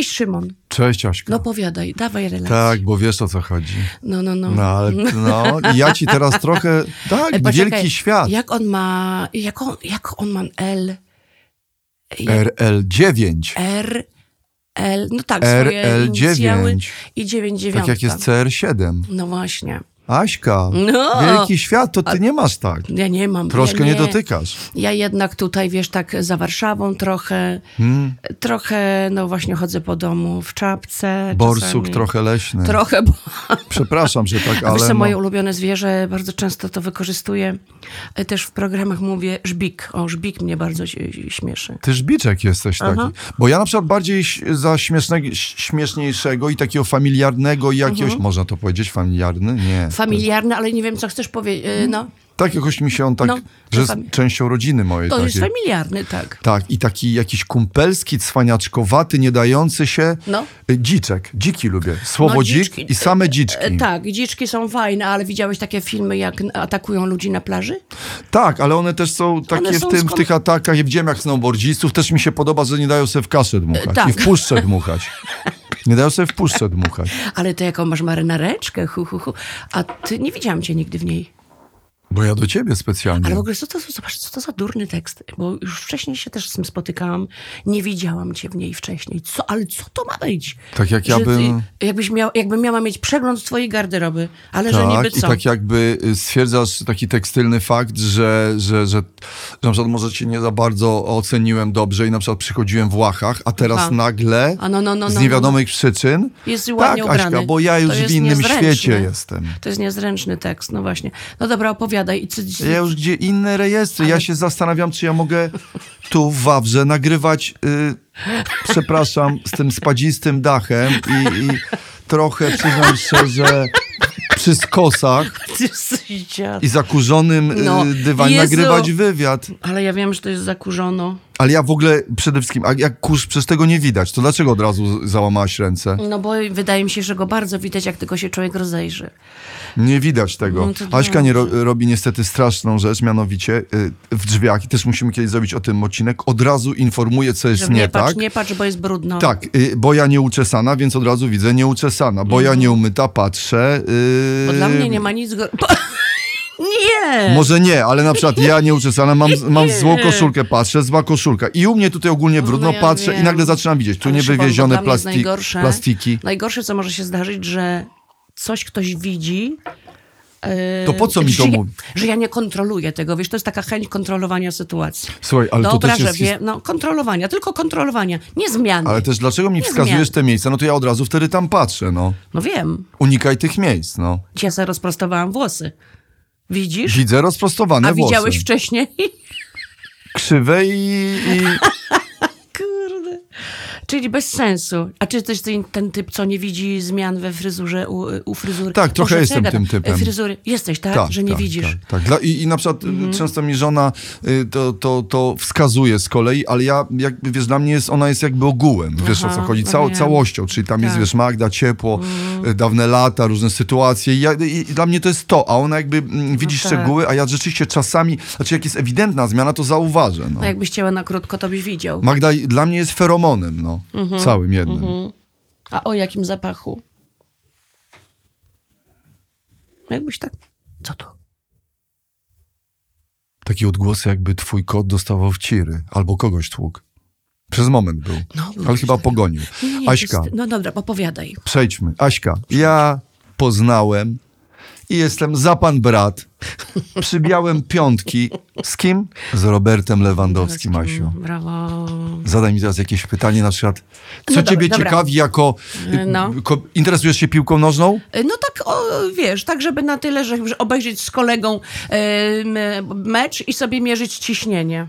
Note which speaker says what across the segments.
Speaker 1: Cześć Szymon.
Speaker 2: Cześć Aśka.
Speaker 1: No powiadaj, dawaj relację.
Speaker 2: Tak, bo wiesz o co chodzi.
Speaker 1: No, no, no.
Speaker 2: No, ale, no i ja ci teraz trochę, tak,
Speaker 1: poczekaj,
Speaker 2: wielki świat.
Speaker 1: Jak on ma, jak on, jak on ma L,
Speaker 2: RL9.
Speaker 1: R, L, no tak, swoje
Speaker 2: RL9.
Speaker 1: inicjały i 9
Speaker 2: Tak jak jest CR7.
Speaker 1: No właśnie.
Speaker 2: Aśka,
Speaker 1: No.
Speaker 2: wielki świat, to ty nie masz tak.
Speaker 1: Ja nie mam.
Speaker 2: Troszkę
Speaker 1: ja
Speaker 2: nie dotykasz.
Speaker 1: Ja jednak tutaj, wiesz, tak za Warszawą trochę,
Speaker 2: Hmm.
Speaker 1: trochę, no właśnie chodzę po domu w czapce.
Speaker 2: Borsuk
Speaker 1: czasami.
Speaker 2: trochę leśny.
Speaker 1: Trochę, bo...
Speaker 2: Przepraszam, że tak,
Speaker 1: A wiesz
Speaker 2: ale
Speaker 1: moje
Speaker 2: no,
Speaker 1: ulubione zwierzę, bardzo często to wykorzystuję. E, Też w programach mówię żbik. O, żbik mnie bardzo śmieszy.
Speaker 2: ty żbiczek jesteś taki.
Speaker 1: Aha.
Speaker 2: Bo ja na przykład bardziej za śmiesznego, śmieszniejszego i takiego familiarnego i jakiegoś,
Speaker 1: Mhm.
Speaker 2: można to powiedzieć, familiarny? Nie.
Speaker 1: Familiarny, ale nie wiem, co chcesz powiedzieć. E, No,
Speaker 2: Tak jakoś mi się on tak,
Speaker 1: No,
Speaker 2: że jest częścią rodziny mojej.
Speaker 1: to jest
Speaker 2: takiej.
Speaker 1: familiarny, tak.
Speaker 2: Tak, i taki jakiś kumpelski, cwaniaczkowaty, nie dający się.
Speaker 1: No.
Speaker 2: Y, Dziczek, dziki lubię. Słowo
Speaker 1: No,
Speaker 2: dzik
Speaker 1: dziczki.
Speaker 2: i same dziczki.
Speaker 1: E, Tak, dziczki są fajne, ale widziałeś takie filmy, jak atakują ludzi na plaży?
Speaker 2: Tak, ale one też są takie
Speaker 1: One
Speaker 2: w,
Speaker 1: są
Speaker 2: tym, w tych atakach. Ja widziałem jak snowboardzistów, też mi się podoba, że nie dają sobie w kaszę dmuchać
Speaker 1: tak.
Speaker 2: i w puszczę dmuchać. Nie dają sobie w puszczę dmuchać.
Speaker 1: Ale to jaką masz marynareczkę, hu, hu, hu. A ty, nie widziałam cię nigdy w niej.
Speaker 2: Bo ja do ciebie specjalnie.
Speaker 1: Ale w ogóle, co to, zobacz, co to za durny tekst, bo już wcześniej się też z tym spotykałam, nie widziałam cię w niej wcześniej. Co, ale co to ma być?
Speaker 2: Tak jak ja
Speaker 1: ty-
Speaker 2: bym-
Speaker 1: Jakbyś miał, jakbym miała mieć przegląd twojej garderoby, ale że niby
Speaker 2: Tak, i
Speaker 1: co?
Speaker 2: tak jakby y, stwierdzasz taki tekstylny fakt, że, że, że, że na przykład może cię nie za bardzo oceniłem dobrze i na przykład przychodziłem w łachach, a teraz
Speaker 1: Aha.
Speaker 2: nagle
Speaker 1: A no, no, no,
Speaker 2: z
Speaker 1: no,
Speaker 2: niewiadomych przyczyn
Speaker 1: Jest
Speaker 2: tak,
Speaker 1: ładnie ubrany.
Speaker 2: Aśka, bo ja już w innym
Speaker 1: niezręczne.
Speaker 2: świecie jestem.
Speaker 1: To jest niezręczny tekst, no właśnie. No dobra, opowiadaj.
Speaker 2: Ja już gdzie inne rejestry. Ja się zastanawiam, czy ja mogę tu w Wawrze nagrywać, y, przepraszam, z tym spadzistym dachem i, i trochę, przyznam szczerze, przy skosach i zakurzonym y,
Speaker 1: No, Jezu.
Speaker 2: nagrywać wywiad.
Speaker 1: Ale ja wiem, że to jest zakurzono.
Speaker 2: Ale ja w ogóle przede wszystkim, a jak kurz, przecież tego nie widać, to dlaczego od razu załamałaś ręce?
Speaker 1: No bo wydaje mi się, że go bardzo widać, jak tylko się człowiek rozejrzy.
Speaker 2: Nie widać tego.
Speaker 1: No to
Speaker 2: Aśka nie ro, robi niestety straszną rzecz, mianowicie y, w drzwiach, i też musimy kiedyś zrobić o tym odcinek, od razu informuje, co jest
Speaker 1: Że
Speaker 2: nie,
Speaker 1: nie patrz,
Speaker 2: tak.
Speaker 1: nie patrz, bo jest brudno.
Speaker 2: Tak, y, bo ja nieuczesana, więc od razu widzę nieuczesana. Bo ja nieumyta, patrzę. y,
Speaker 1: Bo dla mnie nie ma nic... Go... nie!
Speaker 2: Może nie, ale na przykład ja nieuczesana, mam, mam złą koszulkę, patrzę, zła koszulka. I u mnie tutaj ogólnie brudno,
Speaker 1: No ja
Speaker 2: patrzę i
Speaker 1: wiem.
Speaker 2: nagle zaczynam widzieć. Tu
Speaker 1: Ale
Speaker 2: nie
Speaker 1: Szymon, bo
Speaker 2: wywiezione
Speaker 1: dla mnie jest
Speaker 2: plasti-
Speaker 1: najgorsze-
Speaker 2: plastiki.
Speaker 1: Najgorsze, co może się zdarzyć, że coś ktoś widzi... yy,
Speaker 2: To po co mi to mówi?
Speaker 1: Że ja nie kontroluję tego, wiesz, to jest taka chęć kontrolowania sytuacji.
Speaker 2: Słuchaj, ale to
Speaker 1: Dobra,
Speaker 2: też
Speaker 1: że
Speaker 2: jest...
Speaker 1: wie, no kontrolowania, tylko kontrolowania, nie zmiany.
Speaker 2: Ale też dlaczego mi
Speaker 1: Nie
Speaker 2: wskazujesz
Speaker 1: zmian.
Speaker 2: te miejsca? No to ja od razu wtedy tam patrzę, no.
Speaker 1: No wiem,
Speaker 2: Unikaj tych miejsc, no.
Speaker 1: ja sobie rozprostowałam włosy. Widzisz?
Speaker 2: Widzę rozprostowane
Speaker 1: A
Speaker 2: włosy.
Speaker 1: widziałeś wcześniej?
Speaker 2: Krzywe i... i...
Speaker 1: Kurde. Czyli bez sensu. A czy jest ten, typ, co nie widzi zmian we fryzurze, u, u fryzury?
Speaker 2: Tak, trochę jestem tym typem.
Speaker 1: Fryzury. Jesteś, tak? że nie widzisz.
Speaker 2: Tak, tak. I, I na przykład y, często mi żona y, to, to, to wskazuje z kolei, ale ja, jakby, wiesz, dla mnie jest, ona jest jakby ogółem, wiesz o co
Speaker 1: Aha,
Speaker 2: chodzi,
Speaker 1: no
Speaker 2: Cał, całością, czyli tam jest,
Speaker 1: Tak.
Speaker 2: wiesz, Magda, ciepło, y, dawne lata, różne sytuacje i, ja, i, dla mnie to jest to, a ona jakby mm, widzi
Speaker 1: tak.
Speaker 2: szczegóły, a ja rzeczywiście czasami, znaczy jak jest ewidentna zmiana, to zauważę, no.
Speaker 1: No jakbyś chciała na krótko, to byś widział.
Speaker 2: Magda dla mnie jest feromonem, no,
Speaker 1: Mhm.
Speaker 2: całym jednym.
Speaker 1: A o jakim zapachu? Jakbyś tak... Co to?
Speaker 2: Takie odgłosy, jakby twój kot dostawał w ciry, albo kogoś tłukł. Przez moment był,
Speaker 1: No,
Speaker 2: ale chyba
Speaker 1: takiego.
Speaker 2: pogonił.
Speaker 1: Nie,
Speaker 2: Aśka,
Speaker 1: Jest, no dobra, opowiadaj.
Speaker 2: przejdźmy. Aśka, ja poznałem i jestem za pan brat. Przybiałem piątki. Z kim? Z Robertem Lewandowskim, Asiu.
Speaker 1: Brawo.
Speaker 2: Zadaj mi teraz jakieś pytanie, na przykład, co
Speaker 1: No
Speaker 2: ciebie
Speaker 1: dobra.
Speaker 2: ciekawi jako... y,
Speaker 1: No.
Speaker 2: Ko, interesujesz się piłką nożną?
Speaker 1: No tak, o, wiesz, tak żeby na tyle, że obejrzeć z kolegą em, mecz i sobie mierzyć ciśnienie.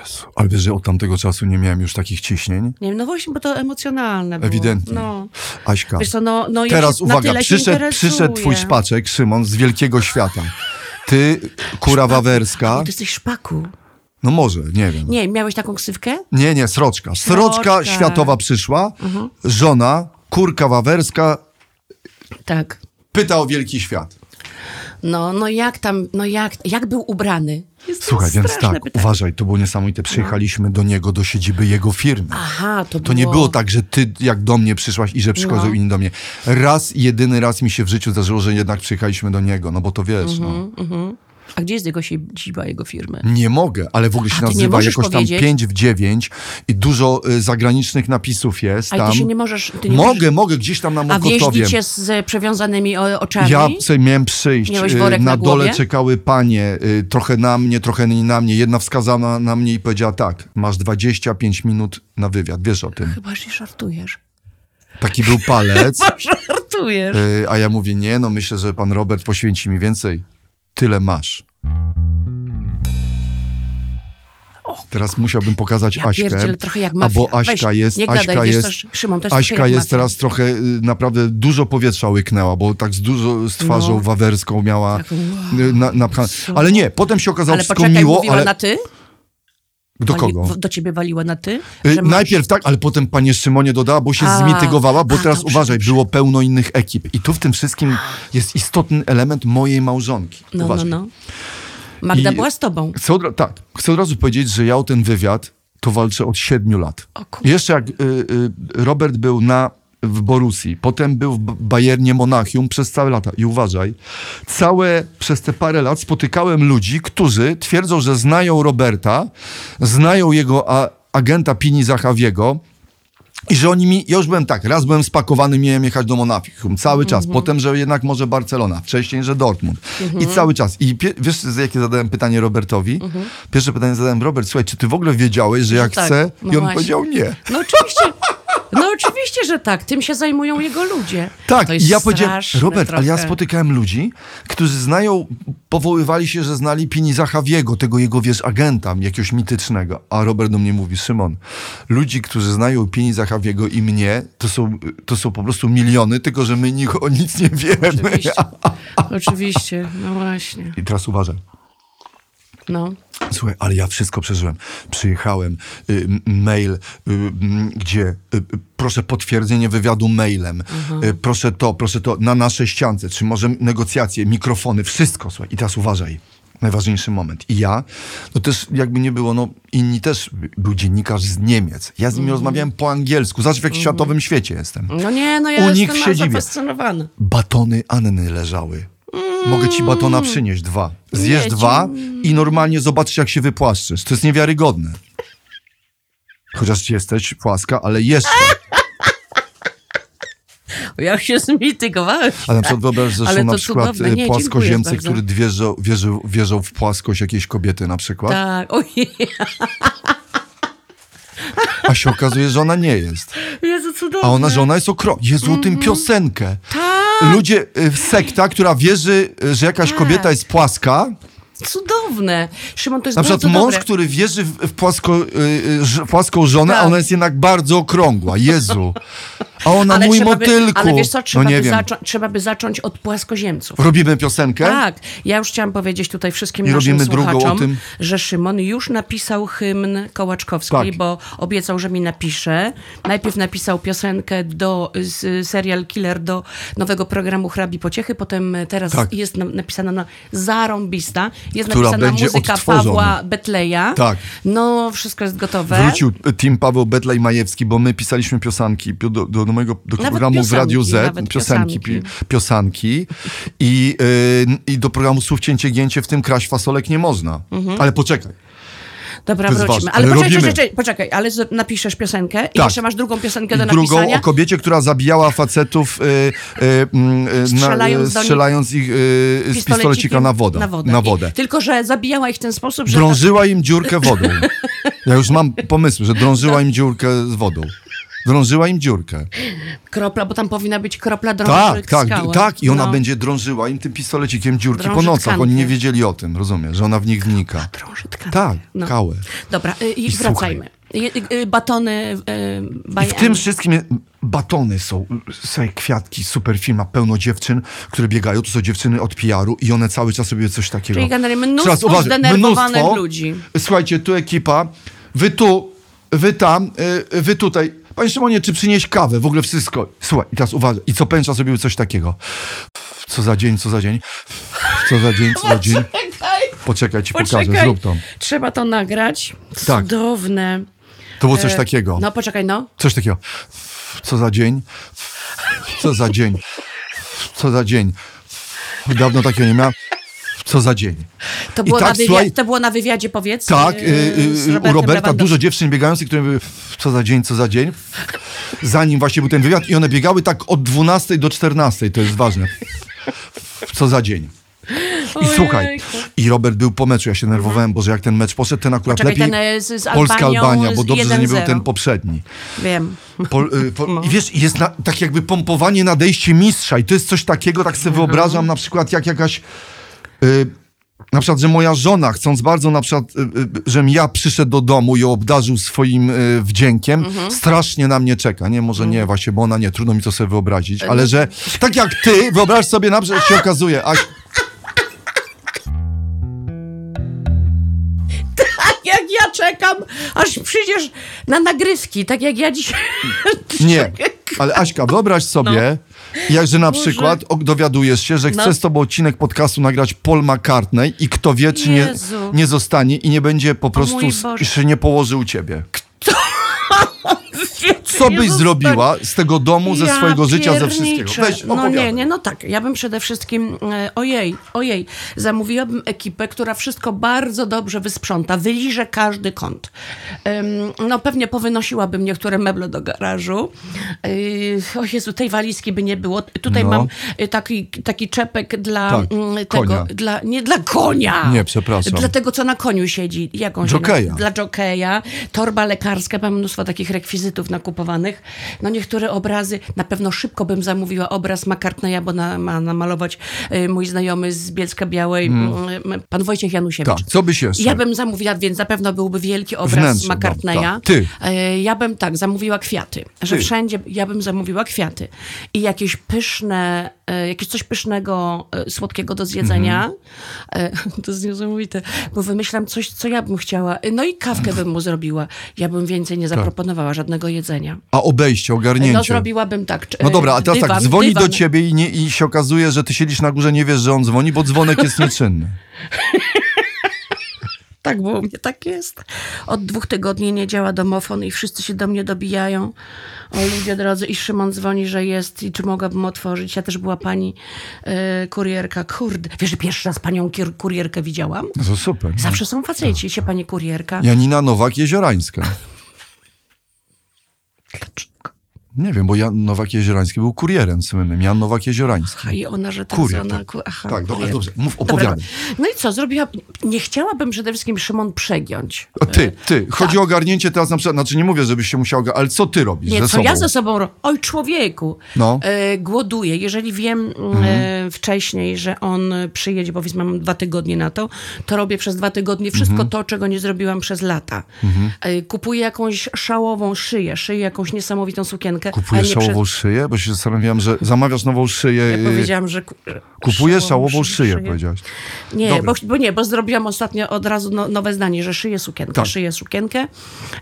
Speaker 2: Jezu, ale wiesz, że od tamtego czasu nie miałem już takich ciśnień?
Speaker 1: Nie wiem, no właśnie, bo to emocjonalne było.
Speaker 2: Ewidentnie.
Speaker 1: No.
Speaker 2: Aśka,
Speaker 1: co, no, no ja
Speaker 2: teraz
Speaker 1: na
Speaker 2: uwaga, przyszedł, przyszedł twój szpaczek, Szymon, z wielkiego świata. Ty, kura wawerska,
Speaker 1: O, ty jesteś szpaku.
Speaker 2: no może, nie wiem.
Speaker 1: Nie, miałeś taką ksywkę?
Speaker 2: Nie, nie, sroczka. Sroczka
Speaker 1: Sroczka. Mhm.
Speaker 2: światowa przyszła, żona, kurka wawerska,
Speaker 1: Tak.
Speaker 2: pyta o wielki świat.
Speaker 1: No, no jak tam, no jak, jak był ubrany?
Speaker 2: Słuchaj, więc tak,
Speaker 1: pytanie.
Speaker 2: uważaj, to było niesamowite. Przyjechaliśmy do niego, do siedziby jego firmy.
Speaker 1: Aha, to,
Speaker 2: To nie było tak, że ty jak do mnie przyszłaś i że przychodzą
Speaker 1: No.
Speaker 2: inni do mnie. Raz, jedyny raz mi się w życiu zdarzyło, że jednak przyjechaliśmy do niego, no bo to wiesz, no.
Speaker 1: A gdzie jest jego siedziba, jego firmy?
Speaker 2: Nie mogę, ale w ogóle się
Speaker 1: A
Speaker 2: nazywa jakoś tam
Speaker 1: powiedzieć?
Speaker 2: 5 w 9 i dużo y, zagranicznych napisów jest
Speaker 1: Ale
Speaker 2: tam.
Speaker 1: ty się nie możesz... Ty nie
Speaker 2: mogę,
Speaker 1: możesz...
Speaker 2: mogę, gdzieś tam na
Speaker 1: A
Speaker 2: Mokotowie.
Speaker 1: wieźli cię z przewiązanymi oczami?
Speaker 2: Ja miałem przyjść. Y, na,
Speaker 1: na
Speaker 2: dole czekały panie, y, trochę na mnie, trochę nie na mnie. Jedna wskazana na mnie i powiedziała tak, masz 25 minut na wywiad, wiesz o tym.
Speaker 1: Chyba, że żartujesz.
Speaker 2: Taki był palec,
Speaker 1: Żartujesz.
Speaker 2: y, a ja mówię, nie, no myślę, że pan Robert poświęci mi więcej. Tyle masz. Teraz musiałbym pokazać
Speaker 1: Ja
Speaker 2: Aśkę.
Speaker 1: pierdzielę, trochę jak mafia.
Speaker 2: bo Aśka
Speaker 1: Weź,
Speaker 2: jest,
Speaker 1: nie gadaj,
Speaker 2: Aśka jest,
Speaker 1: też, Szymon, trochę
Speaker 2: Aśka jest
Speaker 1: mafia.
Speaker 2: teraz trochę, y, naprawdę dużo powietrza łyknęła, bo tak z dużo z twarzą
Speaker 1: No.
Speaker 2: wawerską miała
Speaker 1: Tak,
Speaker 2: y, na, napchane. Ale nie, potem się okazało
Speaker 1: Ale
Speaker 2: wszystko
Speaker 1: poczekaj,
Speaker 2: miło,
Speaker 1: mówiła
Speaker 2: ale
Speaker 1: na ty?
Speaker 2: Do kogo?
Speaker 1: Do ciebie waliła na ty?
Speaker 2: Y,
Speaker 1: Że masz-
Speaker 2: Najpierw tak, ale potem panie Szymonie dodała, bo się
Speaker 1: A,
Speaker 2: zmitygowała, bo
Speaker 1: a,
Speaker 2: teraz
Speaker 1: dobrze,
Speaker 2: uważaj,
Speaker 1: dobrze.
Speaker 2: było pełno innych ekip. I tu w tym wszystkim jest istotny element mojej małżonki.
Speaker 1: No, no,
Speaker 2: uważaj.
Speaker 1: no. Magda
Speaker 2: I-
Speaker 1: była z tobą.
Speaker 2: Chcę od, tak, chcę od razu powiedzieć, że ja o ten wywiad to walczę od siedmiu lat. Jeszcze jak y, y, Robert był na, w Borussii, potem był w Bayernie Monachium przez całe lata. I uważaj, całe przez te parę lat spotykałem ludzi, którzy twierdzą, że znają Roberta, znają jego a, agenta Pini Zachawiego, i że oni mi, ja już byłem tak, raz byłem spakowany, miałem jechać do Monachium, cały czas. Potem, że jednak może Barcelona, wcześniej, że Dortmund. I cały czas. I wiesz, jakie zadałem pytanie Robertowi? Pierwsze pytanie zadałem, Robert, słuchaj, czy ty w ogóle wiedziałeś, że jak
Speaker 1: tak.
Speaker 2: chcę?
Speaker 1: No
Speaker 2: I on
Speaker 1: właśnie.
Speaker 2: powiedział nie.
Speaker 1: No oczywiście. No oczywiście, że tak. Tym się zajmują jego ludzie.
Speaker 2: Tak,
Speaker 1: to jest
Speaker 2: ja powiedziałem, Robert, ale ja
Speaker 1: trochę.
Speaker 2: spotykałem ludzi, którzy znają, powoływali się, że znali Pini Zachawiego, tego jego, wiesz, agenta, jakiegoś mitycznego. A Robert do mnie mówi, Szymon, ludzi, którzy znają Pini Zachawiego i mnie, to są, to są po prostu miliony, tylko że my nich o nic nie wiemy.
Speaker 1: Oczywiście. Oczywiście, no właśnie.
Speaker 2: I teraz uważaj.
Speaker 1: No.
Speaker 2: Słuchaj, ale ja wszystko przeżyłem. Przyjechałem, y, mail, y, gdzie y, proszę potwierdzenie wywiadu mailem, y, proszę to, proszę to, na naszej ściance, czy może negocjacje, mikrofony, wszystko, słuchaj. I teraz uważaj. Najważniejszy moment. I ja, no też jakby nie było, no inni też, był dziennikarz z Niemiec. Ja z nimi rozmawiałem po angielsku. Zobacz, w jak światowym świecie jestem.
Speaker 1: No nie, no ja
Speaker 2: U nich
Speaker 1: jestem
Speaker 2: w siedzibie. Batony Anny leżały. Mogę ci batona przynieść dwa. Zjesz dwa i normalnie zobaczysz, jak się wypłaszczysz. To jest niewiarygodne. Chociaż jesteś płaska, ale jeszcze.
Speaker 1: Ja się zmitygowałem.
Speaker 2: A na przykład wyobraź,
Speaker 1: Ale
Speaker 2: są na przykład e,
Speaker 1: Nie,
Speaker 2: płaskoziemcy, którzy wierzą, wierzą, wierzą w płaskość jakiejś kobiety na przykład,
Speaker 1: Tak, ojej,
Speaker 2: a się okazuje, że ona nie jest.
Speaker 1: Jezu, cudowne.
Speaker 2: A ona, że ona jest okro... Jezu, o tym piosenkę.
Speaker 1: Tak,
Speaker 2: Ludzie, e, sekta, która wierzy, e, że jakaś kobieta jest płaska,
Speaker 1: cudowne. Szymon, to jest
Speaker 2: Na przykład mąż,
Speaker 1: dobre.
Speaker 2: który wierzy w, płasko, y, y, ż- płaską żonę, a
Speaker 1: Tak.
Speaker 2: ona jest jednak bardzo okrągła. Jezu. A ona,
Speaker 1: ale
Speaker 2: mój
Speaker 1: trzeba by,
Speaker 2: motylku.
Speaker 1: Ale wiesz co, trzeba,
Speaker 2: no nie
Speaker 1: by
Speaker 2: wiem.
Speaker 1: zacząć, trzeba by zacząć od płaskoziemców.
Speaker 2: Robimy piosenkę?
Speaker 1: Tak, ja już chciałam powiedzieć tutaj wszystkim
Speaker 2: I
Speaker 1: naszym słuchaczom, że Szymon już napisał hymn Kołaczkowskiej,
Speaker 2: Tak.
Speaker 1: bo obiecał, że mi napisze. Najpierw napisał piosenkę do z, serial Killer do nowego programu Hrabi Pociechy, potem teraz
Speaker 2: Tak.
Speaker 1: jest na, napisana na zarąbista. Jest
Speaker 2: Która
Speaker 1: napisana
Speaker 2: będzie
Speaker 1: muzyka
Speaker 2: odtworzona.
Speaker 1: Pawła Betleja.
Speaker 2: Tak.
Speaker 1: No, wszystko jest gotowe.
Speaker 2: Wrócił y, Tim Paweł Betlej-Majewski, bo my pisaliśmy piosanki pio- do, do, do mojego do
Speaker 1: Nawet
Speaker 2: programu w Radiu Z, piosenki,
Speaker 1: piosenki.
Speaker 2: pi, piosanki i, y, i do programu Słów Cięcie Gięcie, w tym kraść fasolek nie można.
Speaker 1: Mhm.
Speaker 2: Ale poczekaj,
Speaker 1: Dobra,
Speaker 2: To
Speaker 1: Ale, poczekaj,
Speaker 2: robimy.
Speaker 1: poczekaj, poczekaj, ale napiszesz piosenkę i
Speaker 2: Tak.
Speaker 1: jeszcze masz drugą piosenkę do
Speaker 2: drugą
Speaker 1: napisania.
Speaker 2: o kobiecie, która zabijała facetów y, y, y,
Speaker 1: Strzelając
Speaker 2: na, strzelając ich y, z pistolecika na wodę.
Speaker 1: Na wodę.
Speaker 2: Na wodę.
Speaker 1: I, tylko, że zabijała ich w ten sposób, że...
Speaker 2: Drążyła im dziurkę wodą. Ja już mam pomysł, że drążyła im dziurkę z wodą. Drążyła im dziurkę.
Speaker 1: Kropla, bo tam powinna być kropla drąży
Speaker 2: Tak, tak, tak. I ona
Speaker 1: No.
Speaker 2: będzie drążyła im tym pistolecikiem dziurki po
Speaker 1: Drąży
Speaker 2: nocach.
Speaker 1: tkankę.
Speaker 2: Oni nie wiedzieli o tym, rozumiesz, że ona w nich wnika.
Speaker 1: Drąży tkankę.
Speaker 2: Tak,
Speaker 1: No.
Speaker 2: kałę.
Speaker 1: Dobra, y, i
Speaker 2: I
Speaker 1: wracajmy. Y, y, y, batony y,
Speaker 2: I w tym wszystkim je- batony są, są kwiatki, super firma, pełno dziewczyn, które biegają. To są dziewczyny od PR-u i one cały czas robią coś takiego.
Speaker 1: Czyli generalnie mnóstwo
Speaker 2: Teraz uważaj,
Speaker 1: zdenerwowanych
Speaker 2: mnóstwo.
Speaker 1: ludzi.
Speaker 2: Słuchajcie, tu ekipa, wy tu, wy tam, y, wy tutaj. Panie Szymonie, czy przynieść kawę? W ogóle wszystko. Słuchaj, i teraz uważaj. I co pęcza zrobiły coś takiego. Co za dzień, co za dzień. Co za dzień, co za dzień.
Speaker 1: Czekaj,
Speaker 2: Poczekaj, ci pokażę,
Speaker 1: Poczekaj.
Speaker 2: zrób to.
Speaker 1: Trzeba to nagrać.
Speaker 2: Tak.
Speaker 1: Cudowne.
Speaker 2: To było coś
Speaker 1: E,
Speaker 2: takiego.
Speaker 1: No poczekaj, no.
Speaker 2: Coś takiego. Co za dzień? Co za dzień? Co za dzień? Dawno takiego nie miałem. Co za dzień?
Speaker 1: To było,
Speaker 2: tak,
Speaker 1: na, wywiadzie,
Speaker 2: słuchaj-
Speaker 1: to było na wywiadzie, powiedz.
Speaker 2: Tak,
Speaker 1: yy,
Speaker 2: y,
Speaker 1: z
Speaker 2: y, u Roberta dużo dziewczyn biegających, które były co za dzień, co za dzień. Zanim właśnie był ten wywiad i one biegały tak od 12 do 14, to jest ważne. Co za dzień. I słuchaj, i Robert był po meczu, ja się nerwowałem, bo że jak ten mecz poszedł, ten akurat
Speaker 1: Poczekaj,
Speaker 2: lepiej.
Speaker 1: e, z- z
Speaker 2: Polska-Albania, bo dobrze, że nie był
Speaker 1: 1-0.
Speaker 2: ten poprzedni.
Speaker 1: Wiem.
Speaker 2: Po, y, po, I wiesz, jest na, tak jakby pompowanie nadejście mistrza i to jest coś takiego, tak sobie wyobrażam na przykład jak jakaś... Y, na przykład, że moja żona, chcąc bardzo na przykład, y, y, żebym ja przyszedł do domu i obdarzył swoim wdziękiem, strasznie na mnie czeka. Nie, może nie właśnie, bo ona nie, trudno mi to sobie wyobrazić, ale że tak jak ty, wyobraź sobie na przykład, się okazuje, Aś,
Speaker 1: Tak jak ja czekam, aż przyjdziesz na nagrywki, tak jak ja dzisiaj.
Speaker 2: Nie, ale Aśka, wyobraź sobie, jak, że na
Speaker 1: No. Boże.
Speaker 2: przykład dowiadujesz się, że chce
Speaker 1: No.
Speaker 2: z tobą odcinek podcastu nagrać Paul McCartney i kto wie, czy nie, nie zostanie i nie będzie po prostu, się nie położy u ciebie. Co byś zrobiła z tego domu, ze
Speaker 1: Ja
Speaker 2: swojego życia, ze wszystkiego? Weź,
Speaker 1: No nie, nie, no tak. Ja bym przede wszystkim, e, ojej, ojej, zamówiłabym ekipę, która wszystko bardzo dobrze wysprząta, wyliże każdy kąt. No pewnie powynosiłabym niektóre meble do garażu. Yy, o Jezu, tej walizki by nie było. Tutaj
Speaker 2: No.
Speaker 1: mam y, taki, taki czepek dla
Speaker 2: Tak,
Speaker 1: mm, tego,
Speaker 2: konia.
Speaker 1: dla, nie dla konia.
Speaker 2: Nie, przepraszam.
Speaker 1: Dla tego, co na koniu siedzi. Jakąś
Speaker 2: Jokeja.
Speaker 1: Dla jokeja. Torba lekarska, mam mnóstwo takich rekwizytów No niektóre obrazy, na pewno szybko bym zamówiła obraz McCartneya, bo na, ma namalować y, mój znajomy z Bielska Białej, y, pan Wojciech Janusiewicz.
Speaker 2: Tak, co byś jeszcze?
Speaker 1: Ja bym zamówiła, więc na pewno byłby wielki obraz
Speaker 2: Wnętrze, no,
Speaker 1: McCartneya.
Speaker 2: tak. Ty.
Speaker 1: E, Ja bym tak, zamówiła kwiaty. Że
Speaker 2: Ty.
Speaker 1: wszędzie ja bym zamówiła kwiaty. I jakieś pyszne, e, jakieś coś pysznego, e, słodkiego do zjedzenia.
Speaker 2: Mhm.
Speaker 1: E, To jest niesamowite, bo wymyślam coś, co ja bym chciała. No i kawkę bym mu zrobiła. Ja bym więcej
Speaker 2: Tak.
Speaker 1: nie zaproponowała żadnego jedzenia.
Speaker 2: A obejście, ogarnięcie.
Speaker 1: No zrobiłabym tak.
Speaker 2: No dobra, a teraz
Speaker 1: dywan,
Speaker 2: tak, dzwoni
Speaker 1: dywan.
Speaker 2: do ciebie i, nie, i się okazuje, że ty siedzisz na górze, nie wiesz, że on dzwoni, bo dzwonek jest nieczynny.
Speaker 1: Tak, bo u mnie tak jest. Od dwóch tygodni nie działa domofon i wszyscy się do mnie dobijają. O ludzie drodzy, i Szymon dzwoni, że jest i czy mogłabym otworzyć. Ja też była pani e, kurierka. Kurde, wiesz, że pierwszy raz panią kurierkę widziałam?
Speaker 2: No to super.
Speaker 1: Zawsze są faceci, się pani kurierka.
Speaker 2: Janina Nowak-Jeziorańska. Клич. Nie wiem, bo Jan Nowak-Jeziorański był kurierem słynnym. Jan Nowak-Jeziorański.
Speaker 1: A i ona, że teraz
Speaker 2: Kurier, tak.
Speaker 1: Aha,
Speaker 2: Tak, dobra, dobrze, mów, opowiadaj.
Speaker 1: No i co, zrobiła... Nie chciałabym przede wszystkim Szymon przegiąć.
Speaker 2: O, ty, ty, chodzi o ogarnięcie teraz na przykład, znaczy nie mówię, żebyś się musiał, ale co ty robisz
Speaker 1: Nie, co
Speaker 2: sobą?
Speaker 1: ja ze sobą robię? Oj, człowieku.
Speaker 2: No.
Speaker 1: E, głoduję. Jeżeli wiem
Speaker 2: Mhm.
Speaker 1: e, wcześniej, że on przyjedzie, powiedzmy mam dwa tygodnie na to, to robię przez dwa tygodnie wszystko
Speaker 2: Mhm.
Speaker 1: to, czego nie zrobiłam przez lata. E, kupuję jakąś szałową szyję, szyję jakąś niesamowitą sukienkę.
Speaker 2: Kupujesz
Speaker 1: a nie
Speaker 2: szałową szyję? Bo się zastanawiałem, że zamawiasz nową szyję.
Speaker 1: Ja powiedziałam, że... ku- że
Speaker 2: Kupujesz szałową
Speaker 1: szy-
Speaker 2: szyję, powiedziałaś.
Speaker 1: Nie, bo, bo nie, bo zrobiłam ostatnio od razu no, nowe zdanie, że szyję sukienkę.
Speaker 2: Tak.
Speaker 1: Szyję sukienkę,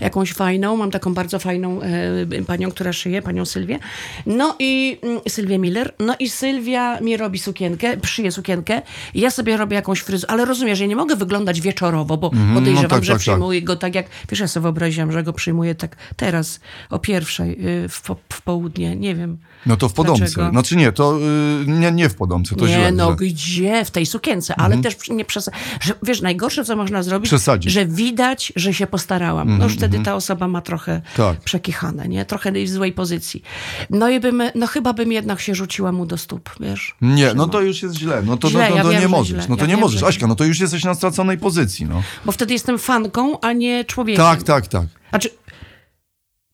Speaker 1: jakąś fajną, mam taką bardzo fajną e, panią, która szyje, panią Sylwię. No i mm, Sylwię Miller. No i Sylwia mi robi sukienkę, szyje sukienkę ja sobie robię jakąś fryzurę. Ale rozumiesz, że ja nie mogę wyglądać wieczorowo, bo podejrzewam,
Speaker 2: no tak,
Speaker 1: że
Speaker 2: tak, tak.
Speaker 1: przyjmuję go tak jak, wiesz, ja sobie wyobraziłam, że go przyjmuję tak teraz o pierwszej y, w, w południe, nie wiem.
Speaker 2: No to w podomce.
Speaker 1: Dlaczego?
Speaker 2: Znaczy nie, to y, nie, nie w podomce, to
Speaker 1: nie,
Speaker 2: źle.
Speaker 1: no gdzie? W tej sukience, ale też nie przes... że Wiesz, najgorsze, co można zrobić,
Speaker 2: Przesadzić.
Speaker 1: że widać, że się postarałam. no już wtedy ta osoba ma trochę
Speaker 2: Tak.
Speaker 1: przekichane, nie? Trochę w złej pozycji. No i bym, no chyba bym jednak się rzuciła mu do stóp, wiesz?
Speaker 2: Nie, no to już jest źle. No to,
Speaker 1: Źle,
Speaker 2: no, to,
Speaker 1: ja
Speaker 2: to
Speaker 1: wiem,
Speaker 2: nie
Speaker 1: że
Speaker 2: możesz.
Speaker 1: źle.
Speaker 2: No to
Speaker 1: Ja
Speaker 2: nie
Speaker 1: wiem,
Speaker 2: możesz.
Speaker 1: że-
Speaker 2: Aśka, no to już jesteś na straconej pozycji, no.
Speaker 1: Bo wtedy jestem fanką, a nie człowiekiem.
Speaker 2: Tak, tak, tak.
Speaker 1: Znaczy,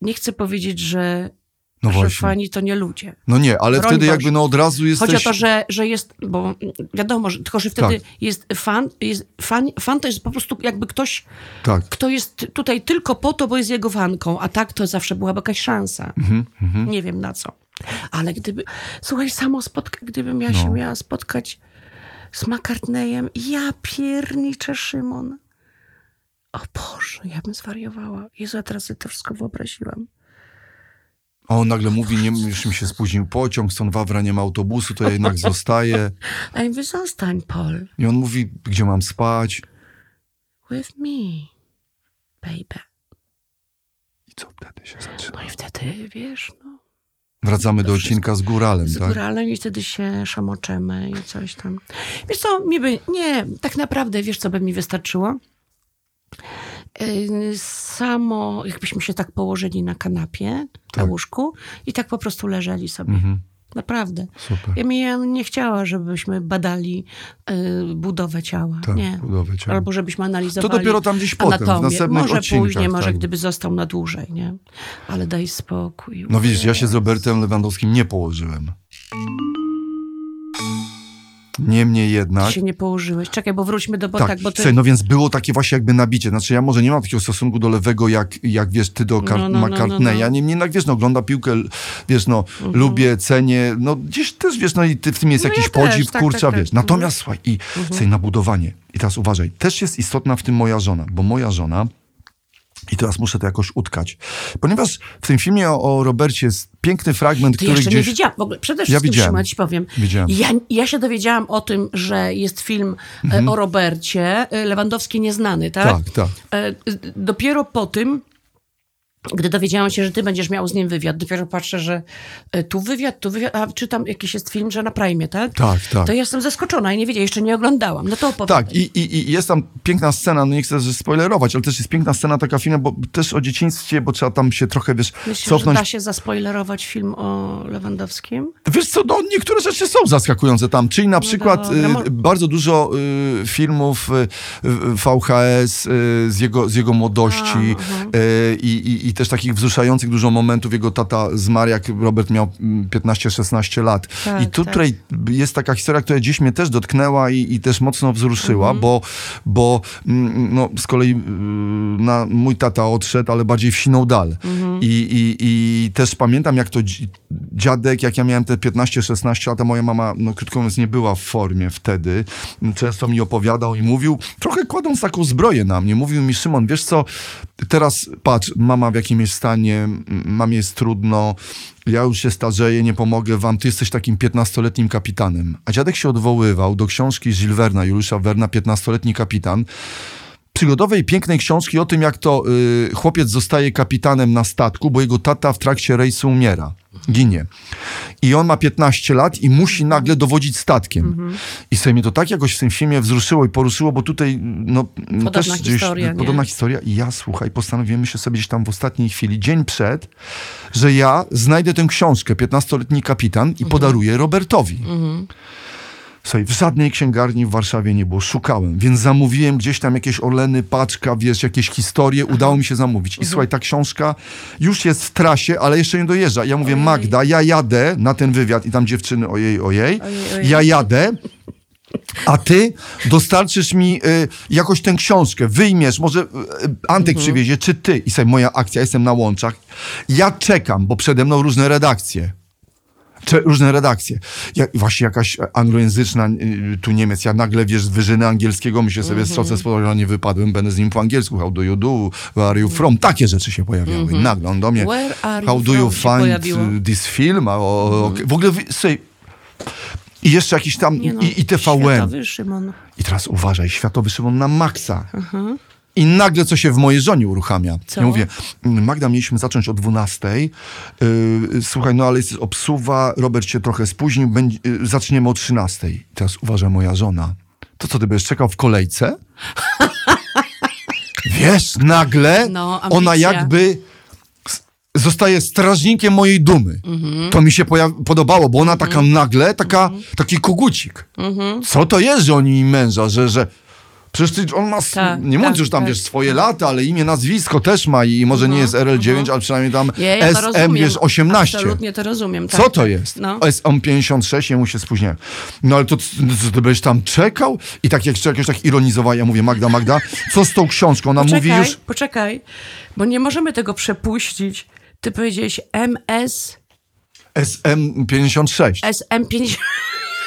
Speaker 1: nie chcę powiedzieć, że,
Speaker 2: No
Speaker 1: że
Speaker 2: właśnie.
Speaker 1: fani to nie ludzie.
Speaker 2: No nie, ale
Speaker 1: Broń
Speaker 2: wtedy
Speaker 1: Boże.
Speaker 2: jakby no od razu jesteś...
Speaker 1: Chodzi o to, że, że jest, bo wiadomo, że, tylko że wtedy
Speaker 2: Tak.
Speaker 1: jest fan, jest fan, fan to jest po prostu jakby ktoś,
Speaker 2: Tak.
Speaker 1: kto jest tutaj tylko po to, bo jest jego fanką, a tak to zawsze byłaby jakaś szansa.
Speaker 2: Mhm,
Speaker 1: Nie wiem na co. Ale gdyby, słuchaj, samo spotka, gdybym ja
Speaker 2: No.
Speaker 1: się miała spotkać z McCartneyem, ja pierniczę Szymon. O Boże, ja bym zwariowała. Jezu, ja teraz sobie to wszystko wyobraziłam.
Speaker 2: A on nagle mówi, nie, już mi się spóźnił pociąg, stąd Wawra nie ma autobusu, to ja jednak zostaję.
Speaker 1: A ja mówię, zostań, Paul.
Speaker 2: I on mówi, gdzie mam spać?
Speaker 1: With me, baby.
Speaker 2: I co wtedy się zaczyna?
Speaker 1: No i wtedy, wiesz, no,
Speaker 2: Wracamy do odcinka z góralem,
Speaker 1: z
Speaker 2: tak?
Speaker 1: góralem i wtedy się szamoczemy i coś tam. Wiesz co, mi by, nie, tak naprawdę, wiesz co by mi wystarczyło? Yy, Samo, jakbyśmy się tak położyli na kanapie, na
Speaker 2: Tak.
Speaker 1: łóżku i tak po prostu leżeli sobie.
Speaker 2: Mhm,
Speaker 1: Naprawdę.
Speaker 2: super.
Speaker 1: Ja ja nie chciała, żebyśmy badali y, budowę ciała.
Speaker 2: Tak,
Speaker 1: nie.
Speaker 2: budowę ciała.
Speaker 1: Albo żebyśmy analizowali
Speaker 2: To dopiero tam gdzieś potem, w
Speaker 1: anatomię.
Speaker 2: następnych
Speaker 1: Może później, może
Speaker 2: tak.
Speaker 1: gdyby został na dłużej, nie? Ale daj spokój.
Speaker 2: No widzisz, ja się z Robertem Lewandowskim nie położyłem. Niemniej jednak...
Speaker 1: się nie położyłeś. Czekaj, bo wróćmy do... Bo
Speaker 2: Tak,
Speaker 1: tak, bo ty...
Speaker 2: słuchaj, no więc było takie właśnie jakby nabicie. Znaczy ja może nie mam takiego stosunku do lewego, jak, jak wiesz, ty do Kar-
Speaker 1: No, no, no,
Speaker 2: McCartneya.
Speaker 1: no, no.
Speaker 2: Niemniej jednak, wiesz, no ogląda piłkę, wiesz, no, lubię, cenię, no gdzieś też, wiesz, no i ty, w tym jest
Speaker 1: Mhm. No
Speaker 2: jakiś
Speaker 1: ja też,
Speaker 2: podziw,
Speaker 1: tak,
Speaker 2: kurcza,
Speaker 1: tak, tak.
Speaker 2: wiesz. Natomiast, słuchaj, i sobie na budowanie. I teraz uważaj, też jest istotna w tym moja żona, bo moja żona i teraz muszę to jakoś utkać. Ponieważ w tym filmie o, o Robercie jest piękny fragment,
Speaker 1: Ty
Speaker 2: który
Speaker 1: jeszcze
Speaker 2: gdzieś...
Speaker 1: nie widziałam. W ogóle przede
Speaker 2: Ja
Speaker 1: wszystkim,
Speaker 2: widziałem.
Speaker 1: Szymon, ci powiem.
Speaker 2: Widziałem.
Speaker 1: Ja, ja się dowiedziałam o tym, że jest film e, o Robercie, e, Lewandowski Nieznany, tak?
Speaker 2: Mhm. Tak, tak.
Speaker 1: E, Dopiero po tym, gdy dowiedziałam się, że ty będziesz miał z nim wywiad, dopiero patrzę, że e, tu wywiad, tu wywiad, a czytam jakiś jest film, że na Prime, tak?
Speaker 2: Tak, tak.
Speaker 1: To jestem zaskoczona i nie wiedziałam, jeszcze nie oglądałam. No to opowiadaj.
Speaker 2: Tak, i, i, i jest tam piękna scena, no nie chcę że spoilerować, ale też jest piękna scena taka filmu, bo też o dzieciństwie, bo trzeba tam się trochę, wiesz,
Speaker 1: że
Speaker 2: cofnąć.
Speaker 1: da się zaspoilerować film o Lewandowskim?
Speaker 2: Wiesz co, no niektóre rzeczy są zaskakujące tam, czyli na przykład
Speaker 1: No
Speaker 2: y, bardzo dużo y, filmów y, y, VHS y, z, jego, z jego młodości y, i, i, też takich wzruszających dużo momentów. Jego tata zmarł, jak Robert miał mm, 15-16 lat.
Speaker 1: Tak,
Speaker 2: I tutaj jest taka historia, która gdzieś mnie też dotknęła i, i też mocno wzruszyła,
Speaker 1: Mhm.
Speaker 2: bo, bo mm, no, z kolei y, na, mój tata odszedł, ale bardziej w siną dal.
Speaker 1: Mhm.
Speaker 2: I, i, I też pamiętam, jak to dzi- dziadek, jak ja miałem te 15-16 lat, a moja mama, no krótko mówiąc, nie była w formie wtedy. Często mi opowiadał i mówił, trochę kładąc taką zbroję na mnie, mówił mi, Szymon, wiesz co, teraz patrz, mama jakim jest stanie, m- mamie jest trudno, ja już się starzeję, nie pomogę wam, ty jesteś takim 15-letnim kapitanem. A dziadek się odwoływał do książki Gilles Verna, Juliusza Verna, 15-letni kapitan, przygodowej, pięknej książki o tym, jak to y, chłopiec zostaje kapitanem na statku, bo jego tata w trakcie rejsu umiera, ginie. I on ma 15 lat i musi nagle dowodzić statkiem. I sobie mnie to tak jakoś w tym filmie wzruszyło i poruszyło, bo tutaj no,
Speaker 1: Podobna
Speaker 2: też gdzieś,
Speaker 1: historia, nie?
Speaker 2: podobna historia. I ja, słuchaj, postanowiłem się sobie gdzieś tam w ostatniej chwili, dzień przed, że ja znajdę tę książkę, 15-letni kapitan i podaruję Robertowi. Słuchaj, w żadnej księgarni w Warszawie nie było. Szukałem, więc zamówiłem gdzieś tam jakieś Oleny, paczka, wiesz, jakieś historie. Udało mi się zamówić. I słuchaj, ta książka już jest w trasie, ale jeszcze nie dojeżdża. Ja mówię, Magda, ja jadę na ten wywiad i tam dziewczyny, ojej, ojej.
Speaker 1: Ojej, ojej.
Speaker 2: Ja jadę. A ty dostarczysz mi y, jakoś tę książkę, wyjmiesz, może y, Antek przywiezie, czy ty. I sobie moja akcja, jestem na łączach. Ja czekam, bo przede mną różne redakcje. Różne redakcje. Właśnie jakaś anglojęzyczna, y, tu Niemiec, ja nagle, wiesz, wyżyny angielskiego, myślę sobie,
Speaker 1: Mhm.
Speaker 2: strocę z że nie wypadłem, będę z nim po angielsku, how do you do, where are you from, takie rzeczy się pojawiały. Nagle on do mnie,
Speaker 1: Mhm.
Speaker 2: How do you find y, this film, a, o, o, w ogóle, słuchaj, i jeszcze jakiś tam,
Speaker 1: no,
Speaker 2: i, i TVN.
Speaker 1: Światowy Szymon.
Speaker 2: I teraz uważaj, światowy Szymon na maksa. I nagle co się w mojej żonie uruchamia.
Speaker 1: Co?
Speaker 2: Ja mówię, "Mm, Magda, mieliśmy zacząć o 12. Yy, słuchaj, no ale jest obsuwa, Robert się trochę spóźnił, będzie, yy, zaczniemy o 13. I teraz uważaj, moja żona. To co, ty będziesz czekał w kolejce? Wiesz, nagle
Speaker 1: No,
Speaker 2: ona jakby zostaje strażnikiem mojej dumy.
Speaker 1: Mhm.
Speaker 2: To mi się poja- podobało, bo ona taka nagle, taka,
Speaker 1: Mhm.
Speaker 2: taki kogucik. Co to jest, że oni męża, że, że Przecież on ma,
Speaker 1: Tak,
Speaker 2: nie mówiąc
Speaker 1: tak,
Speaker 2: już tam,
Speaker 1: tak.
Speaker 2: wiesz, swoje lata, ale imię, nazwisko też ma i może nie jest RL9, ale przynajmniej tam
Speaker 1: Ja, ja to
Speaker 2: SM,
Speaker 1: rozumiem.
Speaker 2: wiesz, 18.
Speaker 1: Absolutnie to rozumiem. Tak,
Speaker 2: Co to
Speaker 1: tak.
Speaker 2: jest?
Speaker 1: No.
Speaker 2: SM56, jemu się spóźniłem. No ale to co, ty będziesz tam czekał? I tak jak jakoś tak ironizował, ja mówię, Magda, Magda, co z tą książką? Ona mówi
Speaker 1: Poczekaj,
Speaker 2: już...
Speaker 1: poczekaj, bo nie możemy tego przepuścić. Ty powiedziałeś MS,
Speaker 2: SM56.
Speaker 1: SM50.